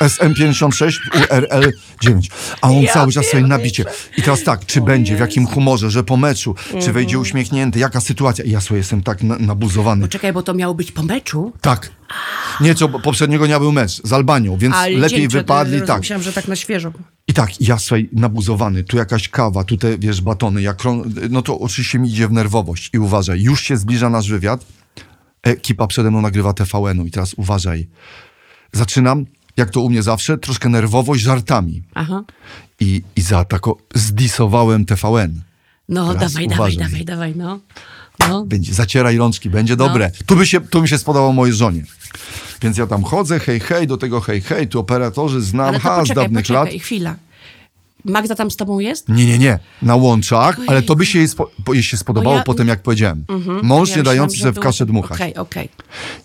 Speaker 2: SM56 URL9. A on
Speaker 1: Ja
Speaker 2: cały czas sobie nabicie. I teraz tak, czy będzie, w jakim humorze, że po meczu, czy wejdzie
Speaker 1: Mhm.
Speaker 2: uśmiechnięty, jaka sytuacja. I ja sobie jestem tak na, nabuzowany.
Speaker 1: Poczekaj, bo to miało być po meczu.
Speaker 2: Tak. Nie, co poprzedniego dnia był mecz z Albanią, więc
Speaker 1: Ale
Speaker 2: lepiej
Speaker 1: dzień
Speaker 2: wypadli,
Speaker 1: roz-
Speaker 2: tak.
Speaker 1: Myślałam, że tak na świeżo.
Speaker 2: I tak, ja słuchaj, nabuzowany, tu jakaś kawa, tutaj wiesz, batony, jak, no to oczywiście mi idzie w nerwowość. I uważaj, już się zbliża nasz wywiad, ekipa przede mną nagrywa TVN-u i teraz uważaj. Zaczynam, jak to u mnie zawsze, troszkę nerwowość żartami.
Speaker 1: Aha.
Speaker 2: I, i zaatako, zdisowałem TVN.
Speaker 1: No,
Speaker 2: Teraz
Speaker 1: dawaj,
Speaker 2: uważaj.
Speaker 1: dawaj, dawaj, dawaj, no. No.
Speaker 2: Będzie, zacieraj rączki, będzie dobre. Tu, by się, tu mi się spodobało mojej żonie. Więc ja tam chodzę, hej, hej, do tego hej, hej, tu operatorzy znam,
Speaker 1: Ale
Speaker 2: ha, z
Speaker 1: poczekaj,
Speaker 2: dawnych
Speaker 1: poczekaj,
Speaker 2: lat.
Speaker 1: chwila. Magda tam z tobą jest?
Speaker 2: Nie, nie, nie. Na łączach,
Speaker 1: Ojej.
Speaker 2: ale to by się jej, spo, po- jej się spodobało
Speaker 1: ja-
Speaker 2: po tym, jak powiedziałem. Mąż
Speaker 1: Ja
Speaker 2: nie dający sobie w kaszę dmuchać.
Speaker 1: Okej, okej.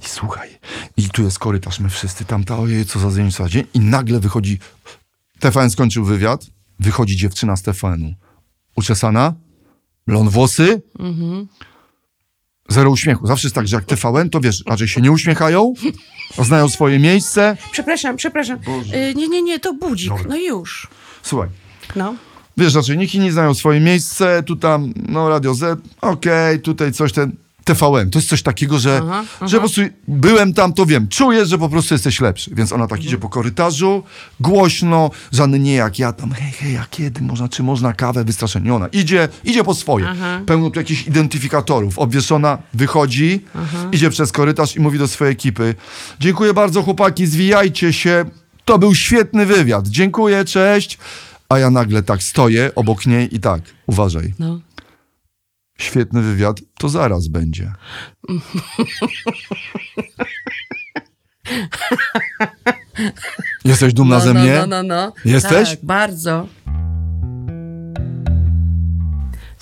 Speaker 2: I słuchaj, i tu jest korytarz, my wszyscy tam, ta, ojej, co za dzień, co za dzień. I nagle wychodzi, TVN skończył wywiad, wychodzi dziewczyna z TVN-u. Uczesana, blond włosy, zero uśmiechu. Zawsze jest tak, że jak TVN, to wiesz, raczej się nie uśmiechają, znają swoje miejsce.
Speaker 1: Przepraszam, przepraszam. Y, nie, nie, nie, to budzik. No już.
Speaker 2: Słuchaj,
Speaker 1: No.
Speaker 2: wiesz, raczej nikt nie znają swoje miejsce, tu tam, no Radio Z, okej, tutaj coś ten, TVN, to jest coś takiego, że,
Speaker 1: Aha,
Speaker 2: że po prostu byłem tam, to wiem, czuję, że po prostu jesteś lepszy, więc ona tak idzie po korytarzu, głośno, żadny nie jak ja tam, hej, hej, a kiedy można, czy można kawę, wystraszenie, ona idzie, idzie po swoje,
Speaker 1: Aha.
Speaker 2: pełno tu jakichś identyfikatorów, obwieszona, wychodzi, idzie przez korytarz i mówi do swojej ekipy, dziękuję bardzo chłopaki, zwijajcie się, to był świetny wywiad, dziękuję, cześć, a ja nagle tak stoję obok niej i tak, uważaj,
Speaker 1: No.
Speaker 2: świetny wywiad, to zaraz będzie. Jesteś dumna
Speaker 1: no,
Speaker 2: ze
Speaker 1: no,
Speaker 2: mnie?
Speaker 1: No, no, no.
Speaker 2: Jesteś?
Speaker 1: Tak, bardzo.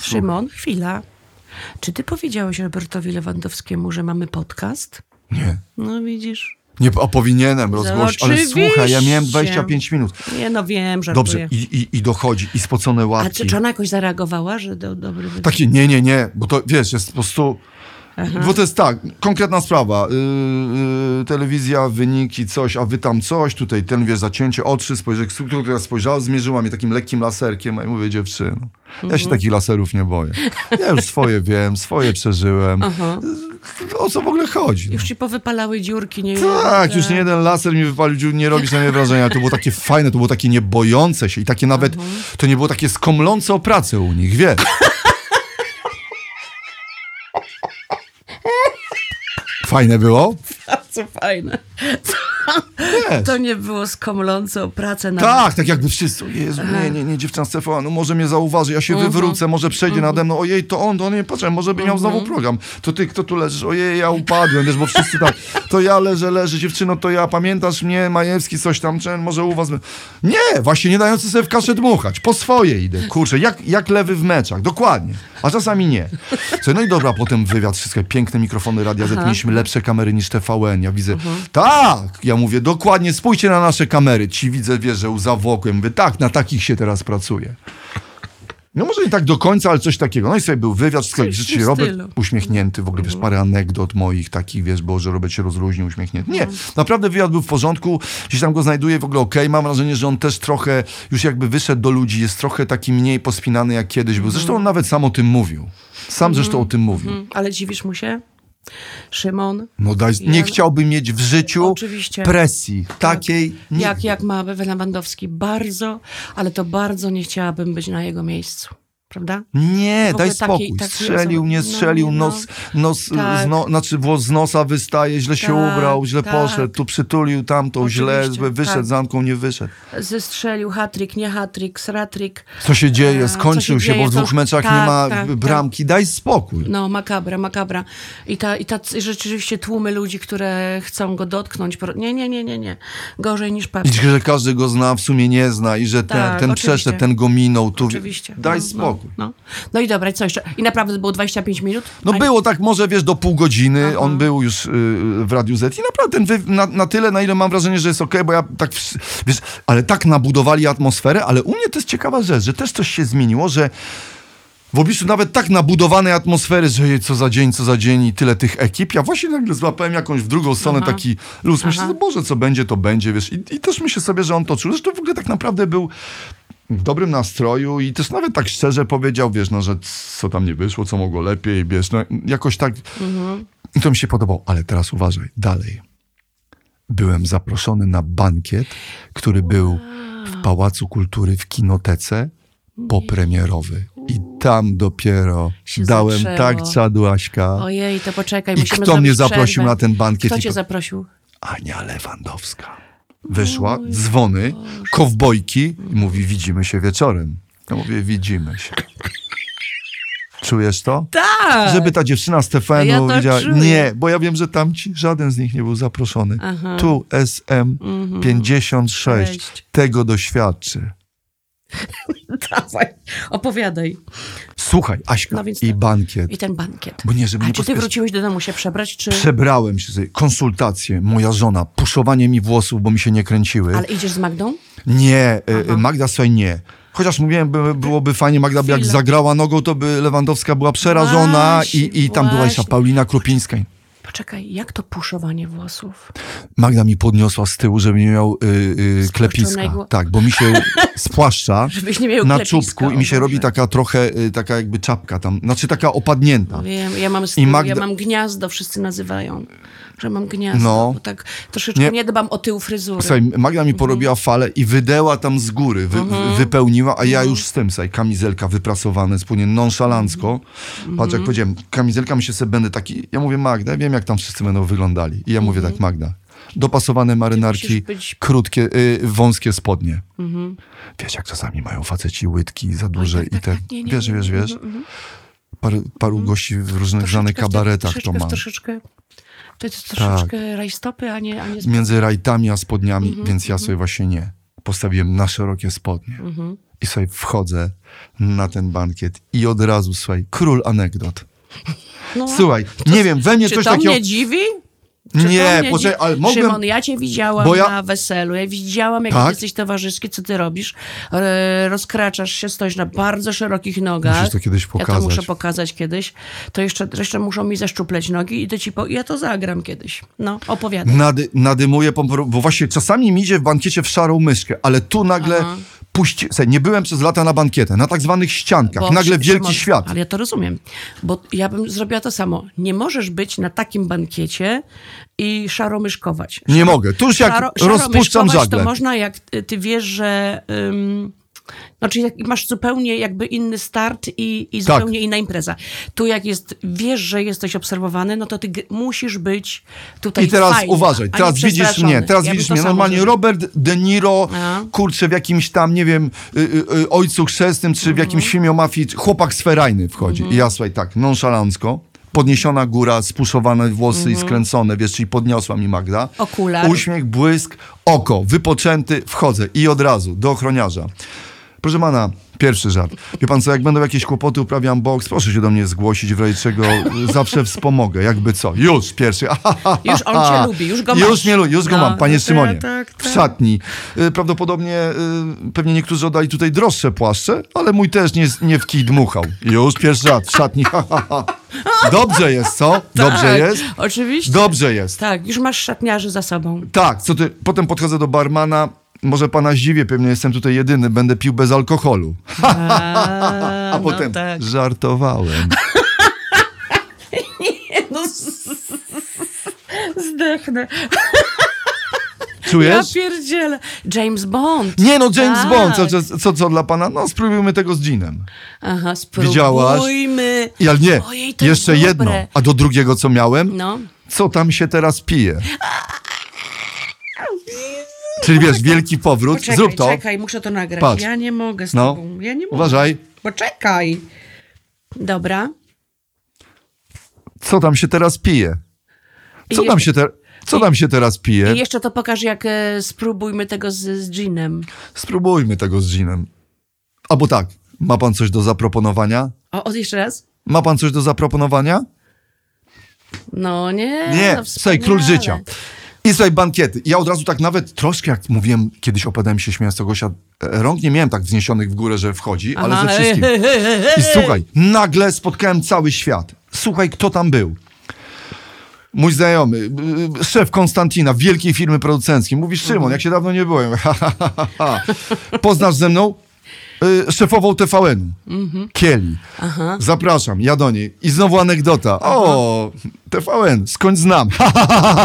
Speaker 1: Szymon, chwila. Czy ty powiedziałeś Robertowi Lewandowskiemu, że mamy podcast?
Speaker 2: Nie.
Speaker 1: No widzisz.
Speaker 2: Nie, a powinienem rozgłosić, ale słuchaj, ja miałem 25 minut.
Speaker 1: Nie, no wiem, że
Speaker 2: Dobrze, i, i, i dochodzi, i spocone
Speaker 1: A
Speaker 2: łapki.
Speaker 1: czy, czy ona jakoś zareagowała, że do, dobry?
Speaker 2: Takie nie, nie, nie, bo to wiesz, jest po prostu. Bo to jest tak, konkretna sprawa. Yy, yy, telewizja, wyniki, coś, a wy tam coś, tutaj ten wiesz, zacięcie, oczy, spojrzeć, która spojrzała, zmierzyła mnie takim lekkim laserkiem, a ja mówię, dziewczyno, ja się takich laserów nie boję. Ja już swoje wiem, swoje przeżyłem. O co w ogóle chodzi?
Speaker 1: Już ci powypalały dziurki, nie
Speaker 2: Tak, już nie jeden laser mi wypalił, dziur, nie robi sobie wrażenia. To było takie fajne, to było takie niebojące się i takie nawet, to nie było takie skomlące o pracę u nich, wiesz. Fajne było?
Speaker 1: Bardzo fajne.
Speaker 2: Wiesz.
Speaker 1: To nie było skomlące o pracę na...
Speaker 2: Tak, tak jakby wszyscy, Jezu, nie, nie, nie, dziewczyna Stefana, no może mnie zauważy, ja się wywrócę, może przejdzie nade mną, ojej, to on, to on, nie, patrzę, może by miał znowu program. To ty, kto tu leżysz? Ojej, ja upadłem, wiesz, bo wszyscy tak, to ja leżę, leżę, dziewczyno, to ja, pamiętasz mnie, Majewski, coś tam, czy może u was... Nie, właśnie nie dający sobie w kaszę dmuchać, po swoje idę, kurczę, jak, jak lewy w meczach, dokładnie, a czasami nie. Co, no i dobra, potem wywiad, wszystkie piękne mikrofony Radia Z, mieliśmy lepsze kamery niż TVN, ja widzę, tak, ja mówię, dokładnie, spójrzcie na nasze kamery, ci widzę, wiesz, że łza wokół, ja mówię, tak, na takich się teraz pracuje. No może nie tak do końca, ale coś takiego. No i sobie był wywiad, wszystko,
Speaker 1: w
Speaker 2: rzeczywiście Robert
Speaker 1: stylu.
Speaker 2: uśmiechnięty, w ogóle wiesz, parę anegdot moich takich, wiesz, było, że Robert się rozluźnił, uśmiechnięty. Nie, naprawdę wywiad był w porządku, gdzieś tam go znajduję w ogóle okej, mam wrażenie, że on też trochę już jakby wyszedł do ludzi, jest trochę taki mniej pospinany jak kiedyś był. Zresztą on nawet sam o tym mówił. Sam zresztą o tym mówił.
Speaker 1: Ale dziwisz mu się? Szymon?
Speaker 2: No daj, nie
Speaker 1: Ja-
Speaker 2: chciałbym mieć w życiu
Speaker 1: Oczywiście.
Speaker 2: presji takiej. Nie,
Speaker 1: Jak, jak ma Lewandowski? Bardzo, ale to bardzo nie chciałabym być na jego miejscu. Prawda?
Speaker 2: Nie, daj spokój.
Speaker 1: taki- taki
Speaker 2: strzelił, nie
Speaker 1: no,
Speaker 2: strzelił,
Speaker 1: no.
Speaker 2: nos, nos,
Speaker 1: Tak.
Speaker 2: z no, znaczy włos z nosa wystaje, źle się
Speaker 1: Tak,
Speaker 2: ubrał, źle
Speaker 1: tak.
Speaker 2: poszedł, tu przytulił tamtą, źle,
Speaker 1: Oczywiście,
Speaker 2: wyszedł,
Speaker 1: tak.
Speaker 2: z Anką nie wyszedł.
Speaker 1: Zestrzelił hatryk, nie hatryk, sratryk.
Speaker 2: Co się dzieje?
Speaker 1: E,
Speaker 2: Skończył się,
Speaker 1: się dzieje?
Speaker 2: bo w dwóch meczach nie
Speaker 1: tak,
Speaker 2: ma
Speaker 1: tak,
Speaker 2: bramki. Daj spokój.
Speaker 1: No, makabra, makabra. I, ta, i ta rzeczywiście tłumy ludzi, które chcą go dotknąć. Nie, nie, nie, nie, nie. Gorzej niż
Speaker 2: I
Speaker 1: pewnie.
Speaker 2: że każdy go zna, w sumie nie zna i że ten,
Speaker 1: Tak,
Speaker 2: ten przeszedł, ten go minął. Tu...
Speaker 1: Oczywiście.
Speaker 2: Daj
Speaker 1: no,
Speaker 2: spokój.
Speaker 1: No, no. no i dobra, co jeszcze? I naprawdę było 25 minut?
Speaker 2: No
Speaker 1: A-
Speaker 2: było tak może, wiesz, do pół godziny. On był już y, w Radiu Z i naprawdę ten wy... na, na tyle, na ile mam wrażenie, że jest okej, bo ja tak, wiesz, ale tak nabudowali atmosferę, ale u mnie to jest ciekawa rzecz, że też coś się zmieniło, że w obliczu nawet tak nabudowanej atmosfery, że jej, co za dzień, co za dzień i tyle tych ekip, ja właśnie nagle złapałem jakąś w drugą stronę
Speaker 1: Aha.
Speaker 2: taki luz. Myślę, że Boże, co będzie, to będzie, wiesz. I, I też myślę sobie, że on to czuł. Zresztą w ogóle tak naprawdę był w dobrym nastroju i też nawet tak szczerze powiedział, wiesz, no, że co tam nie wyszło, co mogło lepiej, wiesz, no jakoś tak. I to mi się podobało. Ale teraz uważaj, dalej. Byłem zaproszony na bankiet, który był w Pałacu Kultury w Kinotece popremierowy. I tam dopiero dałem
Speaker 1: zaczęło.
Speaker 2: tak czadu Aśka.
Speaker 1: Ojej, to poczekaj,
Speaker 2: I
Speaker 1: musimy
Speaker 2: kto mnie zaprosił
Speaker 1: przerwę.
Speaker 2: na ten bankiet?
Speaker 1: Kto
Speaker 2: I
Speaker 1: cię
Speaker 2: po-
Speaker 1: zaprosił?
Speaker 2: Ania Lewandowska. Wyszła, dzwony, kowbojki i mówi, widzimy się wieczorem. Ja mówię, widzimy się. Czujesz to?
Speaker 1: Tak!
Speaker 2: Żeby ta dziewczyna Stefanu
Speaker 1: Ja
Speaker 2: widziała.
Speaker 1: czuję.
Speaker 2: Nie, bo ja wiem, że tam ci żaden z nich nie był zaproszony.
Speaker 1: Aha.
Speaker 2: Tu SM 56
Speaker 1: Sześć.
Speaker 2: tego doświadczy.
Speaker 1: Dawaj, opowiadaj.
Speaker 2: Słuchaj, Aśka,
Speaker 1: No
Speaker 2: i
Speaker 1: tak.
Speaker 2: bankiet.
Speaker 1: I ten bankiet.
Speaker 2: Bo nie, żeby
Speaker 1: A
Speaker 2: nie
Speaker 1: czy ty
Speaker 2: pospieszyć.
Speaker 1: wróciłeś do domu się przebrać, czy...
Speaker 2: Przebrałem się sobie, konsultacje, moja żona, puszowanie mi włosów, bo mi się nie kręciły.
Speaker 1: Ale idziesz z Magdą?
Speaker 2: Nie, e, Magda słuchaj, nie. Chociaż mówiłem, by, byłoby fajnie, Magda by jak zagrała nogą, to by Lewandowska była przerażona
Speaker 1: Właśnie,
Speaker 2: i, i tam była jeszcze
Speaker 1: właśnie.
Speaker 2: Paulina Krupińska.
Speaker 1: Poczekaj, jak to puszowanie włosów?
Speaker 2: Magda mi podniosła z tyłu, żeby nie miał y, y, klepiska. Tak, bo mi się spłaszcza na czubku i mi się robi taka trochę, y, taka jakby czapka tam, znaczy taka opadnięta.
Speaker 1: Wiem, ja mam,
Speaker 2: Magda-
Speaker 1: ja mam gniazdo, wszyscy nazywają, że mam gniazdo.
Speaker 2: No.
Speaker 1: Tak troszeczkę
Speaker 2: Nie.
Speaker 1: nie, dbam o tył fryzury.
Speaker 2: Słuchaj, Magda
Speaker 1: Mhm.
Speaker 2: mi porobiła falę i wydeła tam z góry, wy, wypełniła, a ja
Speaker 1: Mhm.
Speaker 2: już z tym, słuchaj, kamizelka wyprasowane, spłynie nonszalancko.
Speaker 1: Mhm.
Speaker 2: Patrz, jak powiedziałem, kamizelka mi się sobie będę taki, ja mówię Magda, wiem jak tam wszyscy będą wyglądali. I ja mówię tak, Magda, dopasowane marynarki,
Speaker 1: Mhm. być-
Speaker 2: krótkie, y, wąskie spodnie. Wiesz, jak czasami mają faceci łydki za duże
Speaker 1: tak,
Speaker 2: i
Speaker 1: tak,
Speaker 2: te,
Speaker 1: tak, nie, nie,
Speaker 2: wiesz,
Speaker 1: nie,
Speaker 2: wiesz,
Speaker 1: nie,
Speaker 2: wiesz. Paru, paru gości w różnych
Speaker 1: Troszeczkę
Speaker 2: znanych kabaretach to ma.
Speaker 1: Troszeczkę, to jest
Speaker 2: Tak.
Speaker 1: troszeczkę rajstopy, a nie, a nie
Speaker 2: między rajtami a spodniami,
Speaker 1: Mhm,
Speaker 2: więc ja sobie właśnie nie. Postawiłem na szerokie spodnie.
Speaker 1: Mhm.
Speaker 2: I sobie wchodzę na ten bankiet i od razu, słuchaj, król anegdot.
Speaker 1: No,
Speaker 2: Słuchaj, nie wiem, we mnie
Speaker 1: Czy
Speaker 2: coś
Speaker 1: to
Speaker 2: takiego...
Speaker 1: mnie dziwi?
Speaker 2: Nie, poczekaj, ale mogłem...
Speaker 1: Szymon, ja cię widziałam
Speaker 2: ja-
Speaker 1: na weselu, ja widziałam, jak
Speaker 2: Tak?
Speaker 1: jesteś towarzyski, co ty robisz. E, rozkraczasz się, stoisz na bardzo szerokich nogach.
Speaker 2: Musisz to kiedyś
Speaker 1: Ja to
Speaker 2: pokazać.
Speaker 1: muszę pokazać kiedyś. To jeszcze, jeszcze muszą mi zeszczupleć nogi i to ci po... ja to zagram kiedyś. No, opowiadaj.
Speaker 2: Nady, nadymuję, bo właśnie czasami mi idzie w bankiecie w szarą myszkę, ale tu nagle
Speaker 1: Aha.
Speaker 2: Puści... Słuchaj, nie byłem przez lata na bankietach, na tak zwanych ściankach.
Speaker 1: Bo
Speaker 2: nagle wielki
Speaker 1: Szymon,
Speaker 2: świat.
Speaker 1: Ale ja to rozumiem, bo ja bym zrobiła to samo. Nie możesz być na takim bankiecie i szaromyszkować.
Speaker 2: Nie mogę. Tu już jak rozpuszczam
Speaker 1: szaromyszkować
Speaker 2: żagle.
Speaker 1: to można, jak ty- ty wiesz, że... Ym, znaczy, jak masz zupełnie jakby inny start i, i
Speaker 2: Tak.
Speaker 1: zupełnie inna impreza. Tu jak jest, wiesz, że jesteś obserwowany, no to ty musisz być tutaj
Speaker 2: I teraz
Speaker 1: fajny,
Speaker 2: uważaj, teraz widzisz mnie, teraz
Speaker 1: Ja
Speaker 2: widzisz mnie, normalnie
Speaker 1: zrobiła.
Speaker 2: Robert De Niro,
Speaker 1: A.
Speaker 2: kurczę, w jakimś tam, nie wiem, y, y, y, Ojcu Chrzestnym, czy w
Speaker 1: Mhm.
Speaker 2: jakimś filmie o mafii, chłopak sferajny wchodzi. I ja słuchaj, tak, nonszalancko, podniesiona góra, spuszowane włosy
Speaker 1: Mhm.
Speaker 2: i skręcone, wiesz, czyli podniosła mi Magda.
Speaker 1: Okular.
Speaker 2: Uśmiech, błysk, oko, wypoczęty, wchodzę i od razu do ochroniarza. Proszę pana, pierwszy żart. Wie pan co, jak będą jakieś kłopoty, uprawiam boks, proszę się do mnie zgłosić, w razie czego zawsze wspomogę, jakby co. Już, pierwszy.
Speaker 1: Już on cię lubi, już go
Speaker 2: Już
Speaker 1: masz.
Speaker 2: nie lubi, już go
Speaker 1: No,
Speaker 2: mam, panie
Speaker 1: tak,
Speaker 2: Szymonie.
Speaker 1: tak, tak.
Speaker 2: W szatni. Y, Prawdopodobnie y, pewnie niektórzy oddali tutaj droższe płaszcze, ale mój też nie, nie w kij dmuchał. Już pierwszy raz w szatni. Dobrze jest, co? Dobrze
Speaker 1: Tak,
Speaker 2: jest?
Speaker 1: Oczywiście.
Speaker 2: Dobrze jest.
Speaker 1: Tak, już masz szatniarzy za sobą.
Speaker 2: Tak, co ty? Potem podchodzę do barmana. Może pana zdziwię, pewnie jestem tutaj jedyny, będę pił bez alkoholu.
Speaker 1: A,
Speaker 2: A potem
Speaker 1: No tak.
Speaker 2: żartowałem.
Speaker 1: No, z- zdechnę. Ja
Speaker 2: Czujesz?
Speaker 1: pierdzielę. James Bond.
Speaker 2: Nie no, James
Speaker 1: Tak.
Speaker 2: Bond, co, co, co, dla pana? No spróbujmy tego z ginem.
Speaker 1: Aha, spróbujmy.
Speaker 2: Widziałaś? Ale nie,
Speaker 1: Ojej, to
Speaker 2: jeszcze jedno. A do drugiego co miałem?
Speaker 1: No.
Speaker 2: Co tam się teraz pije? Czyli wiesz, wielki powrót.
Speaker 1: Poczekaj,
Speaker 2: Zrób to.
Speaker 1: czekaj, muszę to nagrać.
Speaker 2: Patrz.
Speaker 1: Ja nie mogę z
Speaker 2: No.
Speaker 1: tobą. Ja nie mogę.
Speaker 2: Uważaj.
Speaker 1: Poczekaj. Dobra.
Speaker 2: Co tam się teraz pije? Co
Speaker 1: I
Speaker 2: tam
Speaker 1: jeszcze-
Speaker 2: się, te, co tam się teraz
Speaker 1: I
Speaker 2: pije?
Speaker 1: jeszcze to pokaż, jak e, spróbujmy tego z, z ginem.
Speaker 2: Spróbujmy tego z ginem. Albo tak, ma pan coś do zaproponowania?
Speaker 1: O, od jeszcze raz?
Speaker 2: Ma pan coś do zaproponowania?
Speaker 1: No nie.
Speaker 2: Nie,
Speaker 1: no
Speaker 2: słuchaj, król życia. I słuchaj, bankiety. Ja od razu tak nawet troszkę, jak mówiłem, kiedyś opowiadałem się śmiejąc tego Gosia, e, rąk nie miałem tak wzniesionych w górę, że wchodzi, ale
Speaker 1: Aha.
Speaker 2: ze wszystkim. I słuchaj, nagle spotkałem cały świat. Słuchaj, kto tam był. Mój znajomy, szef Konstantina, wielkiej firmy producenckiej. Mówi, Szymon, jak się dawno nie byłem. Poznasz ze mną? Y, szefową TVN-u. Kieli. Zapraszam, ja do niej. I znowu anegdota. O, TVN, skąd znam.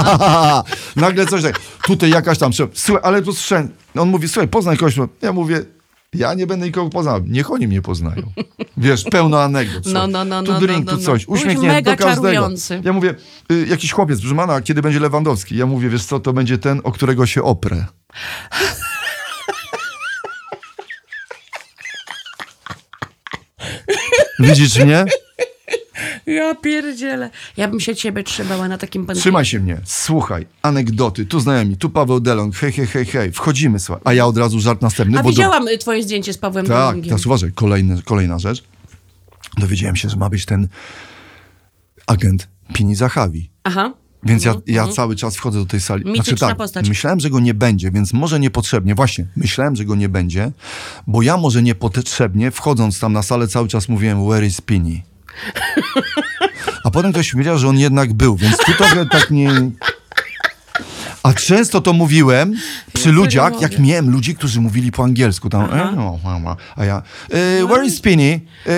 Speaker 2: Nagle coś tak. Tutaj jakaś tam szef. Słuchaj, ale tu słyszałem. On mówi, słuchaj, poznaj kogoś. Ja mówię, ja nie będę nikogo poznał. Niech oni mnie poznają. Wiesz, pełno anegdot.
Speaker 1: No, no, no,
Speaker 2: Tu
Speaker 1: no,
Speaker 2: drink,
Speaker 1: no,
Speaker 2: tu
Speaker 1: no.
Speaker 2: coś. Uśmiechnięty do każdego.
Speaker 1: czarujący.
Speaker 2: Ja mówię, y, jakiś chłopiec, proszę pana, a kiedy będzie Lewandowski? Ja mówię, wiesz co, to będzie ten, o którego się oprę. Widzisz mnie?
Speaker 1: Ja pierdzielę. Ja bym się ciebie trzymała na takim bankiecie.
Speaker 2: Trzymaj się mnie. Słuchaj, anegdoty, tu znajomi, tu Paweł Delong, hej, hej, hej, hej. Wchodzimy, słuchaj. A ja od razu żart następny.
Speaker 1: A
Speaker 2: bo do-
Speaker 1: widziałam y, twoje zdjęcie z Pawłem
Speaker 2: Tak,
Speaker 1: Delongiem.
Speaker 2: teraz uważaj, kolejny, kolejna rzecz. Dowiedziałem się, że ma być ten agent Pini Zahawi.
Speaker 1: Aha.
Speaker 2: Więc ja, ja cały czas wchodzę do tej sali. Znaczy
Speaker 1: Mityczna
Speaker 2: tak,
Speaker 1: postać.
Speaker 2: myślałem, że go nie będzie, więc może niepotrzebnie. Właśnie, myślałem, że go nie będzie, bo ja może niepotrzebnie, wchodząc tam na salę, cały czas mówiłem, where is Pini? A potem ktoś powiedział, że on jednak był, więc tu trochę tak nie... A często to mówiłem przy ludziach, jak miałem ludzi, którzy mówili po angielsku. Tam, e, no, mama. A ja, e, where is Spinny? E,